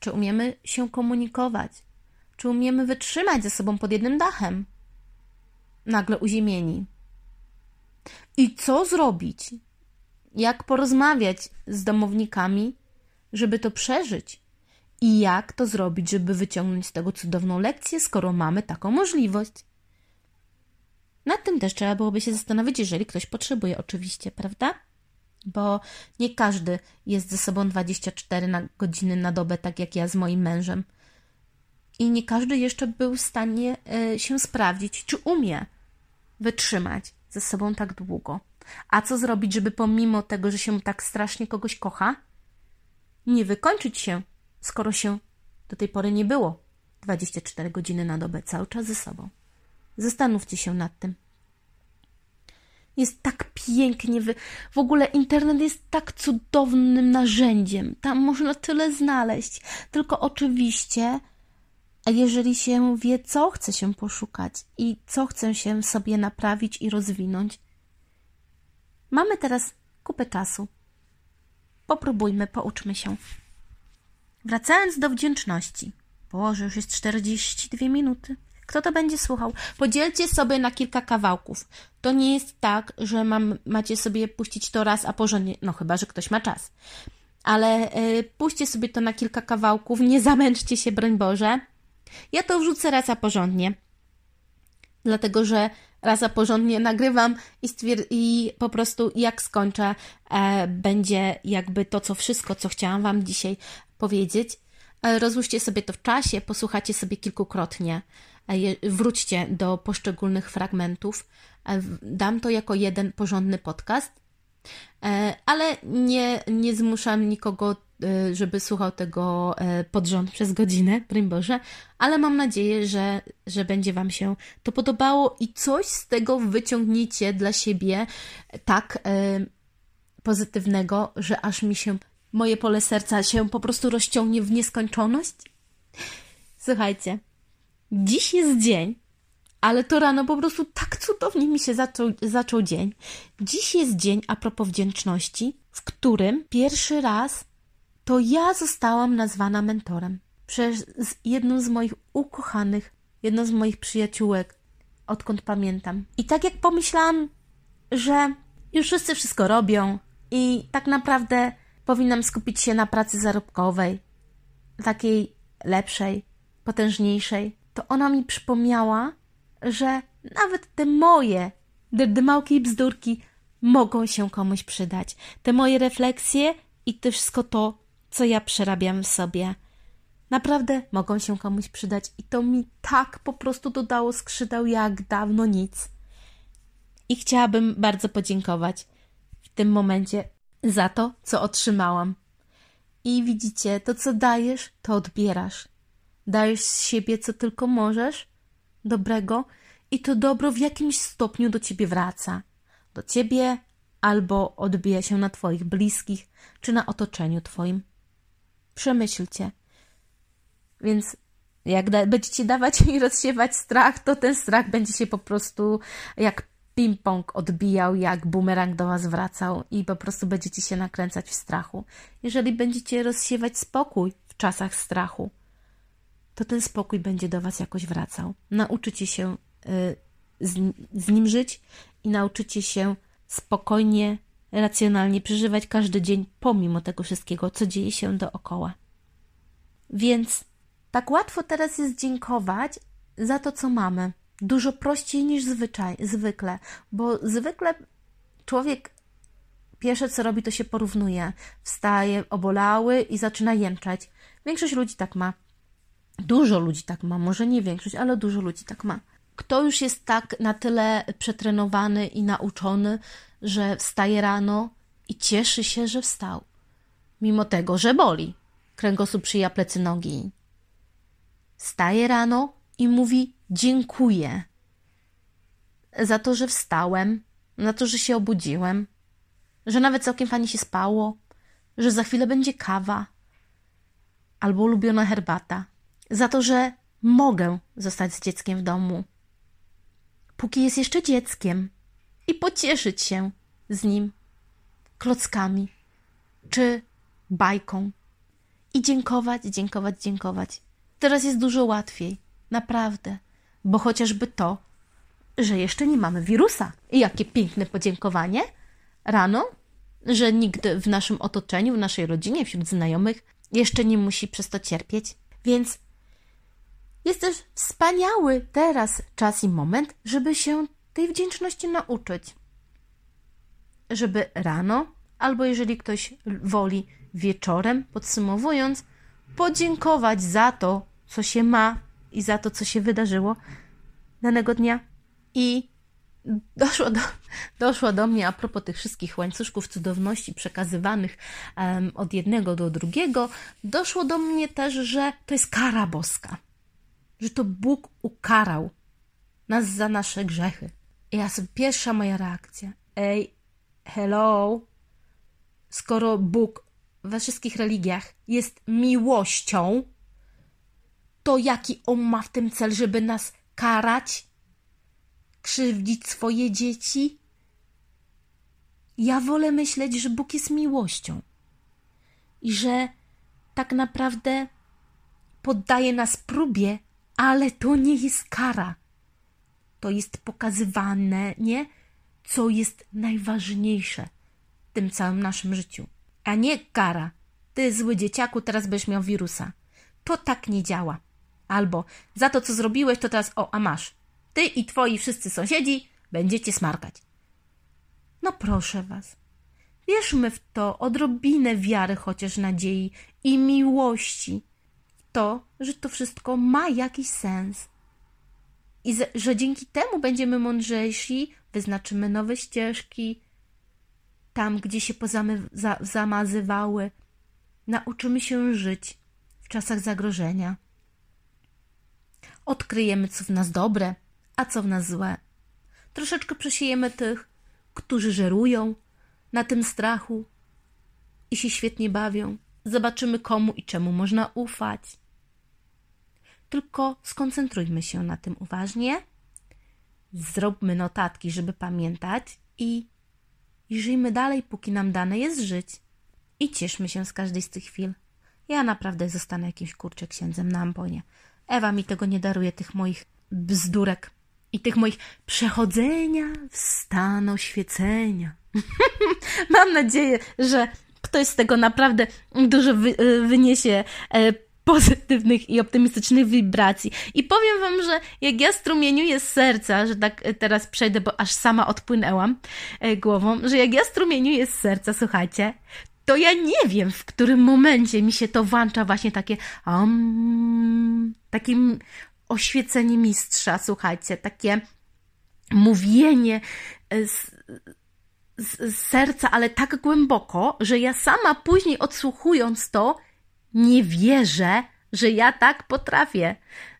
czy umiemy się komunikować, czy umiemy wytrzymać ze sobą pod jednym dachem, nagle uziemieni. I co zrobić? Jak porozmawiać z domownikami, żeby to przeżyć? I jak to zrobić, żeby wyciągnąć z tego cudowną lekcję, skoro mamy taką możliwość? Nad tym też trzeba byłoby się zastanowić, jeżeli ktoś potrzebuje, oczywiście, prawda? Bo nie każdy jest ze sobą 24 na godziny na dobę, tak jak ja z moim mężem. I nie każdy jeszcze był w stanie y, się sprawdzić, czy umie wytrzymać ze sobą tak długo. A co zrobić, żeby pomimo tego, że się tak strasznie kogoś kocha, nie wykończyć się, skoro się do tej pory nie było 24 godziny na dobę cały czas ze sobą. Zastanówcie się nad tym. Jest tak pięknie, wy... w ogóle internet jest tak cudownym narzędziem. Tam można tyle znaleźć. Tylko oczywiście, jeżeli się wie, co chce się poszukać i co chce się sobie naprawić i rozwinąć, mamy teraz kupę czasu. Popróbujmy, pouczmy się. Wracając do wdzięczności. Boże, już jest 42 minuty. Kto to będzie słuchał? Podzielcie sobie na kilka kawałków. To nie jest tak, że mam, macie sobie puścić to raz, a porządnie, no chyba, że ktoś ma czas. Ale y, puśćcie sobie to na kilka kawałków, nie zamęczcie się, broń Boże. Ja to wrzucę raz, a porządnie. Dlatego, że raz a porządnie nagrywam i, stwier- i po prostu jak skończę, e, będzie jakby to, co wszystko, co chciałam Wam dzisiaj powiedzieć. E, rozłóżcie sobie to w czasie, posłuchacie sobie kilkukrotnie, e, wróćcie do poszczególnych fragmentów. E, dam to jako jeden porządny podcast, ale nie, nie zmuszam nikogo, żeby słuchał tego pod rząd przez godzinę, broń Boże, ale mam nadzieję, że, że będzie Wam się to podobało i coś z tego wyciągniecie dla siebie tak pozytywnego, że aż mi się moje pole serca się po prostu rozciągnie w nieskończoność? Słuchajcie, dziś jest dzień, ale to rano po prostu tak cudownie mi się zaczął, zaczął dzień. Dziś jest dzień a propos wdzięczności, w którym pierwszy raz to ja zostałam nazwana mentorem przez jedną z moich ukochanych, jedną z moich przyjaciółek, odkąd pamiętam. I tak jak pomyślałam, że już wszyscy wszystko robią i tak naprawdę Powinnam skupić się na pracy zarobkowej, takiej lepszej, potężniejszej. To ona mi przypomniała, że nawet te moje derdymałki i bzdurki mogą się komuś przydać. Te moje refleksje i to wszystko to, co ja przerabiam w sobie. Naprawdę mogą się komuś przydać i to mi tak po prostu dodało skrzydeł jak dawno nic. I chciałabym bardzo podziękować w tym momencie za to, co otrzymałam. I widzicie, to co dajesz, to odbierasz. Dajesz z siebie, co tylko możesz, dobrego, i to dobro w jakimś stopniu do ciebie wraca. Do ciebie albo odbija się na twoich bliskich, czy na otoczeniu twoim. Przemyślcie. Więc jak da będziecie dawać i rozsiewać strach, to ten strach będzie się po prostu jak ping-pong odbijał, jak bumerang do Was wracał i po prostu będziecie się nakręcać w strachu. Jeżeli będziecie rozsiewać spokój w czasach strachu, to ten spokój będzie do Was jakoś wracał. Nauczycie się y, z, z nim żyć i nauczycie się spokojnie, racjonalnie przeżywać każdy dzień, pomimo tego wszystkiego, co dzieje się dookoła. Więc tak łatwo teraz jest dziękować za to, co mamy dużo prościej niż zwyczaj, zwykle, bo zwykle człowiek pierwsze co robi, to się porównuje. Wstaje obolały i zaczyna jęczeć. Większość ludzi tak ma. Dużo ludzi tak ma, może nie większość, ale dużo ludzi tak ma. Kto już jest tak na tyle przetrenowany i nauczony, że wstaje rano i cieszy się, że wstał, mimo tego, że boli. Kręgosłup przyja plecy nogi. Wstaje rano i mówi: Dziękuję za to, że wstałem, za to, że się obudziłem, że nawet całkiem fajnie się spało, że za chwilę będzie kawa albo ulubiona herbata, za to, że mogę zostać z dzieckiem w domu, póki jest jeszcze dzieckiem i pocieszyć się z nim klockami czy bajką i dziękować, dziękować, dziękować. Teraz jest dużo łatwiej, naprawdę bo chociażby to, że jeszcze nie mamy wirusa. I jakie piękne podziękowanie rano, że nikt w naszym otoczeniu, w naszej rodzinie, wśród znajomych jeszcze nie musi przez to cierpieć. Więc jest też wspaniały teraz czas i moment, żeby się tej wdzięczności nauczyć. Żeby rano, albo jeżeli ktoś woli wieczorem, podsumowując, podziękować za to, co się ma i za to, co się wydarzyło danego dnia i doszło do, (laughs) doszło do mnie a propos tych wszystkich łańcuszków cudowności przekazywanych um, od jednego do drugiego, doszło do mnie też, że to jest kara boska. Że to Bóg ukarał nas za nasze grzechy. I ja sobie, pierwsza moja reakcja. Ej, hello, skoro Bóg we wszystkich religiach jest miłością, to jaki on ma w tym cel, żeby nas karać, krzywdzić swoje dzieci? Ja wolę myśleć, że Bóg jest miłością i że tak naprawdę poddaje nas próbie, ale to nie jest kara. To jest pokazywane, nie? Co jest najważniejsze w tym całym naszym życiu, a nie kara. Ty, zły dzieciaku, teraz będziesz miał wirusa. To tak nie działa. Albo za to, co zrobiłeś, to teraz o, a masz. Ty i twoi wszyscy sąsiedzi będziecie smarkać. No proszę was. Wierzmy w to odrobinę wiary, chociaż nadziei i miłości. To, że to wszystko ma jakiś sens. I że dzięki temu będziemy mądrzejsi, wyznaczymy nowe ścieżki, tam, gdzie się pozamazywały, nauczymy się żyć w czasach zagrożenia. Odkryjemy, co w nas dobre, a co w nas złe. Troszeczkę przesiejemy tych, którzy żerują na tym strachu i się świetnie bawią. Zobaczymy, komu i czemu można ufać. Tylko skoncentrujmy się na tym uważnie, zróbmy notatki, żeby pamiętać i, i żyjmy dalej, póki nam dane jest żyć. I cieszmy się z każdej z tych chwil. Ja naprawdę zostanę jakimś kurczę księdzem na amponie. Ewa mi tego nie daruje, tych moich bzdurek i tych moich przechodzenia w stan oświecenia. (laughs) Mam nadzieję, że ktoś z tego naprawdę dużo wy, wyniesie e, pozytywnych i optymistycznych wibracji. I powiem wam, że jak ja strumieniuję z serca, że tak e, teraz przejdę, bo aż sama odpłynęłam głową, że jak ja strumieniuję z serca, słuchajcie, to ja nie wiem, w którym momencie mi się to włącza właśnie takie um, takim oświecenie mistrza, słuchajcie, takie mówienie z, z, z serca, ale tak głęboko, że ja sama później odsłuchując to, nie wierzę, że ja tak potrafię,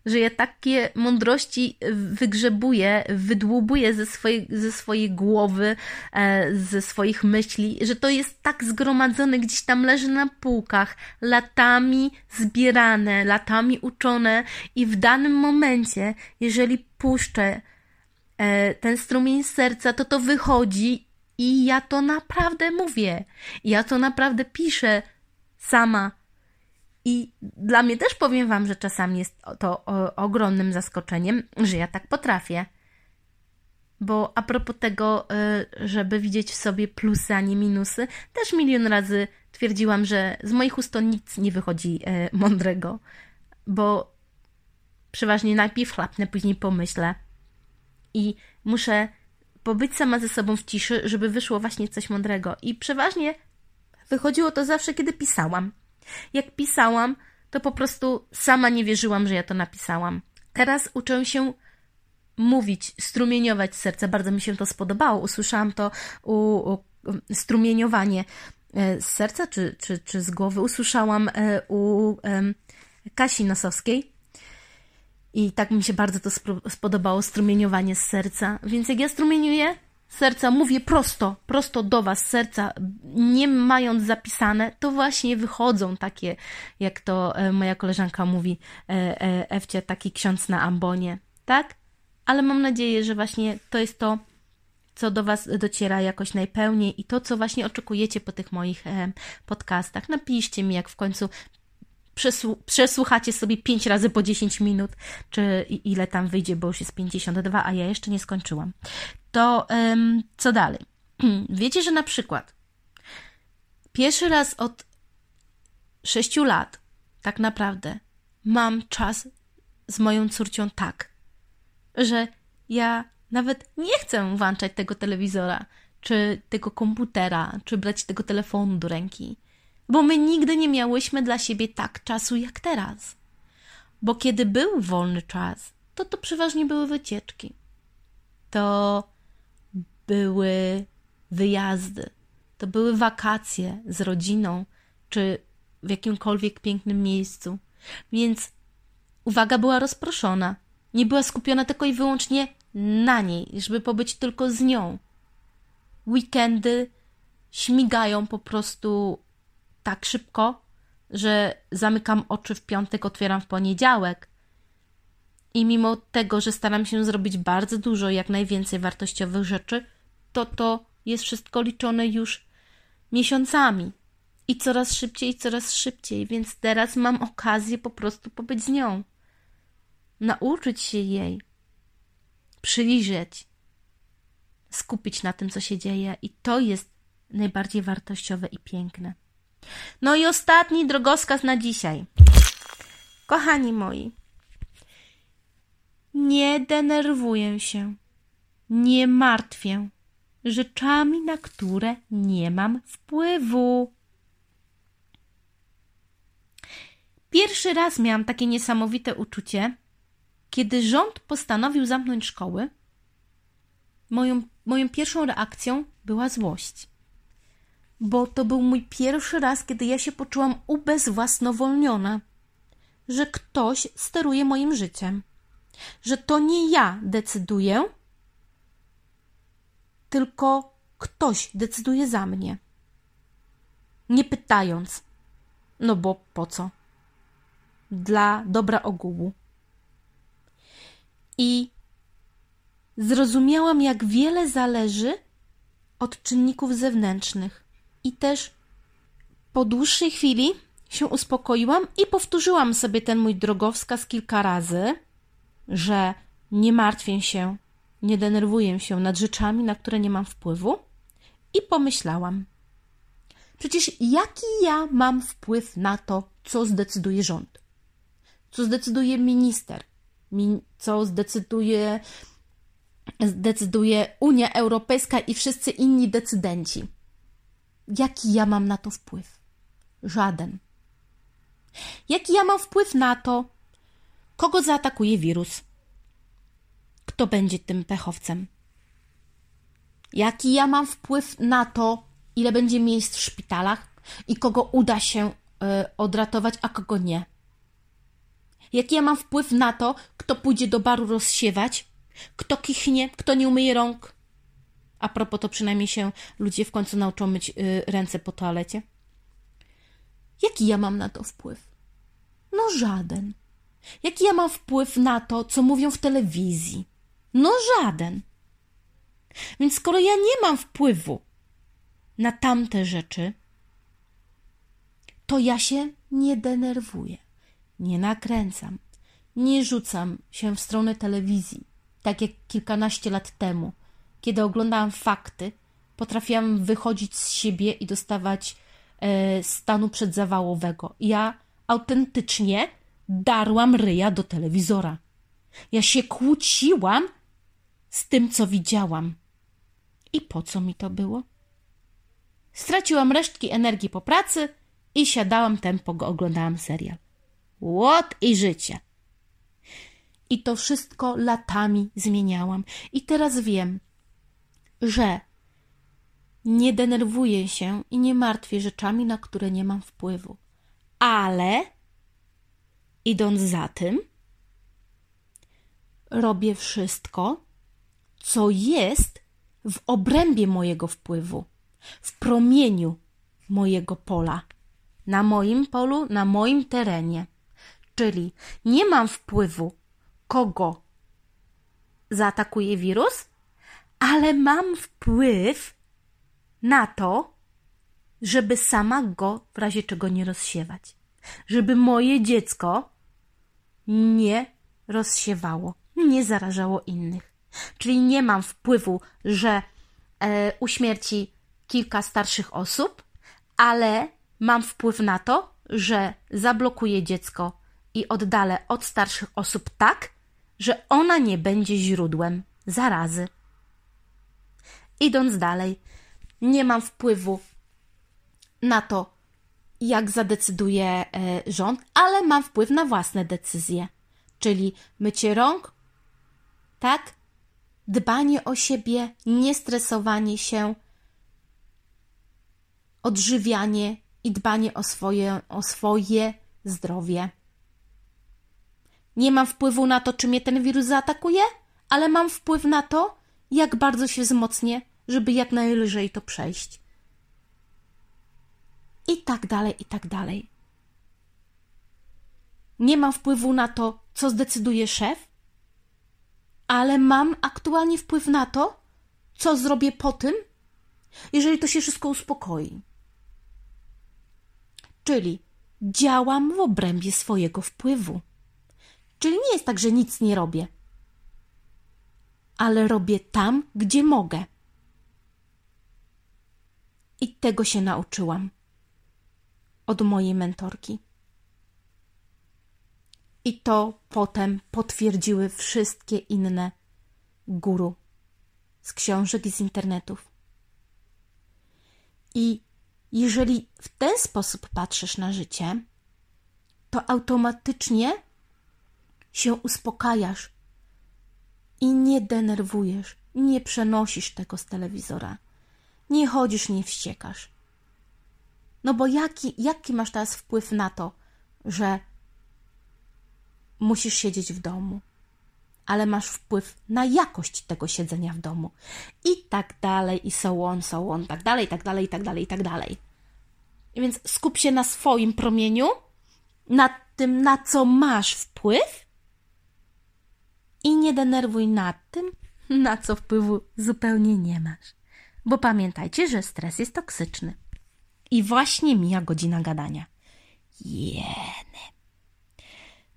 że ja takie mądrości wygrzebuję, wydłubuję ze swojej, ze swojej głowy, e, ze swoich myśli, że to jest tak zgromadzone, gdzieś tam leży na półkach, latami zbierane, latami uczone i w danym momencie, jeżeli puszczę e, ten strumień serca, to to wychodzi i ja to naprawdę mówię. Ja to naprawdę piszę sama i dla mnie też powiem Wam, że czasami jest to ogromnym zaskoczeniem, że ja tak potrafię. Bo a propos tego, y, żeby widzieć w sobie plusy, a nie minusy, też milion razy twierdziłam, że z moich ust to nic nie wychodzi y, mądrego, bo przeważnie najpierw chlapnę, później pomyślę i muszę pobyć sama ze sobą w ciszy, żeby wyszło właśnie coś mądrego. I przeważnie wychodziło to zawsze, kiedy pisałam. Jak pisałam, to po prostu sama nie wierzyłam, że ja to napisałam. Teraz uczę się mówić, strumieniować serce. Bardzo mi się to spodobało. Usłyszałam to u, u strumieniowanie e, z serca czy, czy, czy z głowy. Usłyszałam e, u Kasi Nosowskiej. I tak mi się bardzo to spodobało, strumieniowanie z serca. Więc jak ja strumieniuję, serca, mówię prosto, prosto do Was, serca, nie mając zapisane, to właśnie wychodzą takie, jak to e, moja koleżanka mówi, e, e, Ewcie, taki ksiądz na ambonie, tak? Ale mam nadzieję, że właśnie to jest to, co do Was dociera jakoś najpełniej i to, co właśnie oczekujecie po tych moich podcastach. Napiszcie mi, jak w końcu przesłuchacie sobie 5 razy po 10 minut, czy ile tam wyjdzie, bo już jest 52, a ja jeszcze nie skończyłam to co dalej? (clears throat) Wiecie, że na przykład pierwszy raz od sześciu lat tak naprawdę mam czas z moją córcią tak, że ja nawet nie chcę włączać tego telewizora, czy tego komputera, czy brać tego telefonu do ręki, bo my nigdy nie miałyśmy dla siebie tak czasu jak teraz. Bo kiedy był wolny czas, to to przeważnie były wycieczki. To były wyjazdy, to były wakacje z rodziną, czy w jakimkolwiek pięknym miejscu. Więc uwaga była rozproszona. Nie była skupiona tylko i wyłącznie na niej, żeby pobyć tylko z nią. Weekendy śmigają po prostu tak szybko, że zamykam oczy w piątek, otwieram w poniedziałek. I mimo tego, że staram się zrobić bardzo dużo, jak najwięcej wartościowych rzeczy, to to jest wszystko liczone już miesiącami. I coraz szybciej, coraz szybciej, więc teraz mam okazję po prostu pobyć z nią. Nauczyć się jej, przyjrzeć, skupić na tym, co się dzieje, i to jest najbardziej wartościowe i piękne. No i ostatni drogowskaz na dzisiaj. Kochani moi, nie denerwuję się, nie martwię rzeczami, na które nie mam wpływu. Pierwszy raz miałam takie niesamowite uczucie, kiedy rząd postanowił zamknąć szkoły. Moją, moją pierwszą reakcją była złość bo to był mój pierwszy raz, kiedy ja się poczułam ubezwłasnowolniona, że ktoś steruje moim życiem, że to nie ja decyduję, tylko ktoś decyduje za mnie. Nie pytając, no bo po co? Dla dobra ogółu. I zrozumiałam, jak wiele zależy od czynników zewnętrznych i też po dłuższej chwili się uspokoiłam i powtórzyłam sobie ten mój drogowskaz kilka razy, że nie martwię się, nie denerwuję się nad rzeczami, na które nie mam wpływu. I pomyślałam, przecież jaki ja mam wpływ na to, co zdecyduje rząd? Co zdecyduje minister? Co zdecyduje, zdecyduje Unia Europejska i wszyscy inni decydenci? Jaki ja mam na to wpływ? Żaden. Jaki ja mam wpływ na to, kogo zaatakuje wirus? Kto będzie tym pechowcem? Jaki ja mam wpływ na to, ile będzie miejsc w szpitalach i kogo uda się y, odratować, a kogo nie? Jaki ja mam wpływ na to, kto pójdzie do baru rozsiewać, kto kichnie, kto nie umyje rąk, a propos, to przynajmniej się ludzie w końcu nauczą myć y, ręce po toalecie. Jaki ja mam na to wpływ? No żaden. Jaki ja mam wpływ na to, co mówią w telewizji? No żaden. Więc skoro ja nie mam wpływu na tamte rzeczy, to ja się nie denerwuję, nie nakręcam, nie rzucam się w stronę telewizji, tak jak kilkanaście lat temu, kiedy oglądałam fakty, potrafiłam wychodzić z siebie i dostawać e, stanu przedzawałowego. Ja autentycznie darłam ryja do telewizora. Ja się kłóciłam z tym, co widziałam. I po co mi to było? Straciłam resztki energii po pracy i siadałam tempo, go oglądałam serial. Łot i życie. I to wszystko latami zmieniałam. I teraz wiem, że nie denerwuję się i nie martwię rzeczami, na które nie mam wpływu. Ale idąc za tym, robię wszystko, co jest w obrębie mojego wpływu, w promieniu mojego pola, na moim polu, na moim terenie. Czyli nie mam wpływu, kogo zaatakuje wirus, ale mam wpływ na to, żeby sama go w razie czego nie rozsiewać. Żeby moje dziecko nie rozsiewało, nie zarażało innych. Czyli nie mam wpływu, że e, uśmierci kilka starszych osób, ale mam wpływ na to, że zablokuję dziecko i oddalę od starszych osób tak, że ona nie będzie źródłem zarazy. Idąc dalej, nie mam wpływu na to, jak zadecyduje e, rząd, ale mam wpływ na własne decyzje. Czyli mycie rąk, tak? dbanie o siebie, niestresowanie się, odżywianie i dbanie o swoje, o swoje zdrowie. Nie mam wpływu na to, czy mnie ten wirus zaatakuje, ale mam wpływ na to, jak bardzo się wzmocnię, żeby jak najlżej to przejść. I tak dalej, i tak dalej. Nie mam wpływu na to, co zdecyduje szef, ale mam aktualnie wpływ na to, co zrobię po tym, jeżeli to się wszystko uspokoi. Czyli działam w obrębie swojego wpływu. Czyli nie jest tak, że nic nie robię, ale robię tam, gdzie mogę. I tego się nauczyłam od mojej mentorki. I to potem potwierdziły wszystkie inne guru z książek i z internetów. I jeżeli w ten sposób patrzysz na życie, to automatycznie się uspokajasz i nie denerwujesz, nie przenosisz tego z telewizora, nie chodzisz, nie wściekasz. No bo jaki, jaki masz teraz wpływ na to, że musisz siedzieć w domu, ale masz wpływ na jakość tego siedzenia w domu. I tak dalej, i so on, so on, tak dalej, tak dalej, tak dalej, tak dalej. Więc skup się na swoim promieniu, na tym, na co masz wpływ i nie denerwuj nad tym, (laughs) na co wpływu zupełnie nie masz. Bo pamiętajcie, że stres jest toksyczny. I właśnie mija godzina gadania. Jeny.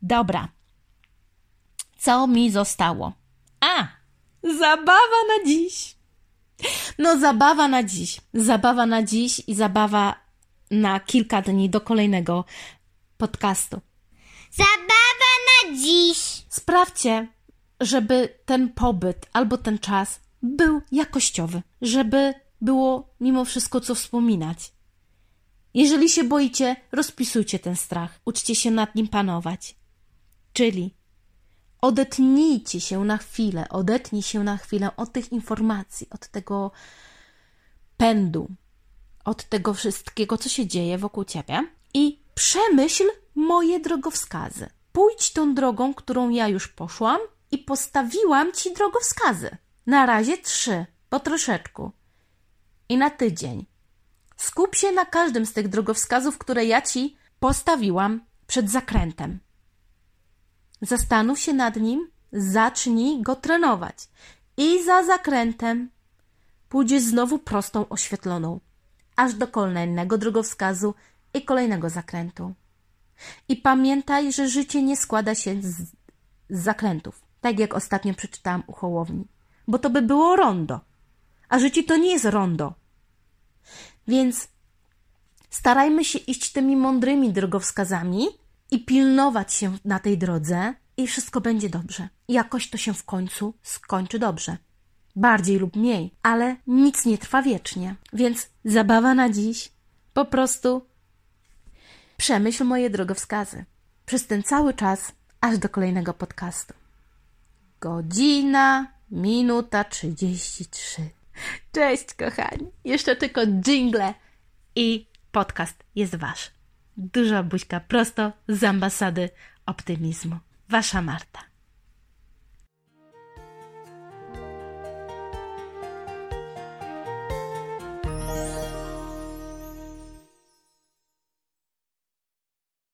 Dobra. Co mi zostało? A, zabawa na dziś. No, zabawa na dziś. Zabawa na dziś i zabawa na kilka dni do kolejnego podcastu. Zabawa na dziś. Sprawdźcie, żeby ten pobyt albo ten czas był jakościowy, żeby było mimo wszystko co wspominać. Jeżeli się boicie, rozpisujcie ten strach, uczcie się nad nim panować. Czyli odetnijcie się na chwilę, odetnij się na chwilę od tych informacji, od tego pędu, od tego wszystkiego, co się dzieje wokół ciebie i przemyśl moje drogowskazy. Pójdź tą drogą, którą ja już poszłam i postawiłam ci drogowskazy. Na razie trzy, po troszeczku. I na tydzień. Skup się na każdym z tych drogowskazów, które ja ci postawiłam przed zakrętem. Zastanów się nad nim, zacznij go trenować. I za zakrętem pójdziesz znowu prostą oświetloną, aż do kolejnego drogowskazu i kolejnego zakrętu. I pamiętaj, że życie nie składa się z, z zakrętów, tak jak ostatnio przeczytałam u Hołowni, bo to by było rondo, a życie to nie jest rondo. Więc starajmy się iść tymi mądrymi drogowskazami i pilnować się na tej drodze i wszystko będzie dobrze. Jakoś to się w końcu skończy dobrze. Bardziej lub mniej, ale nic nie trwa wiecznie. Więc zabawa na dziś. Po prostu przemyśl moje drogowskazy. Przez ten cały czas, aż do kolejnego podcastu. Godzina, minuta trzydzieści trzy. Cześć, kochani. Jeszcze tylko jingle i podcast jest wasz. Duża buźka prosto z ambasady optymizmu. Wasza Marta.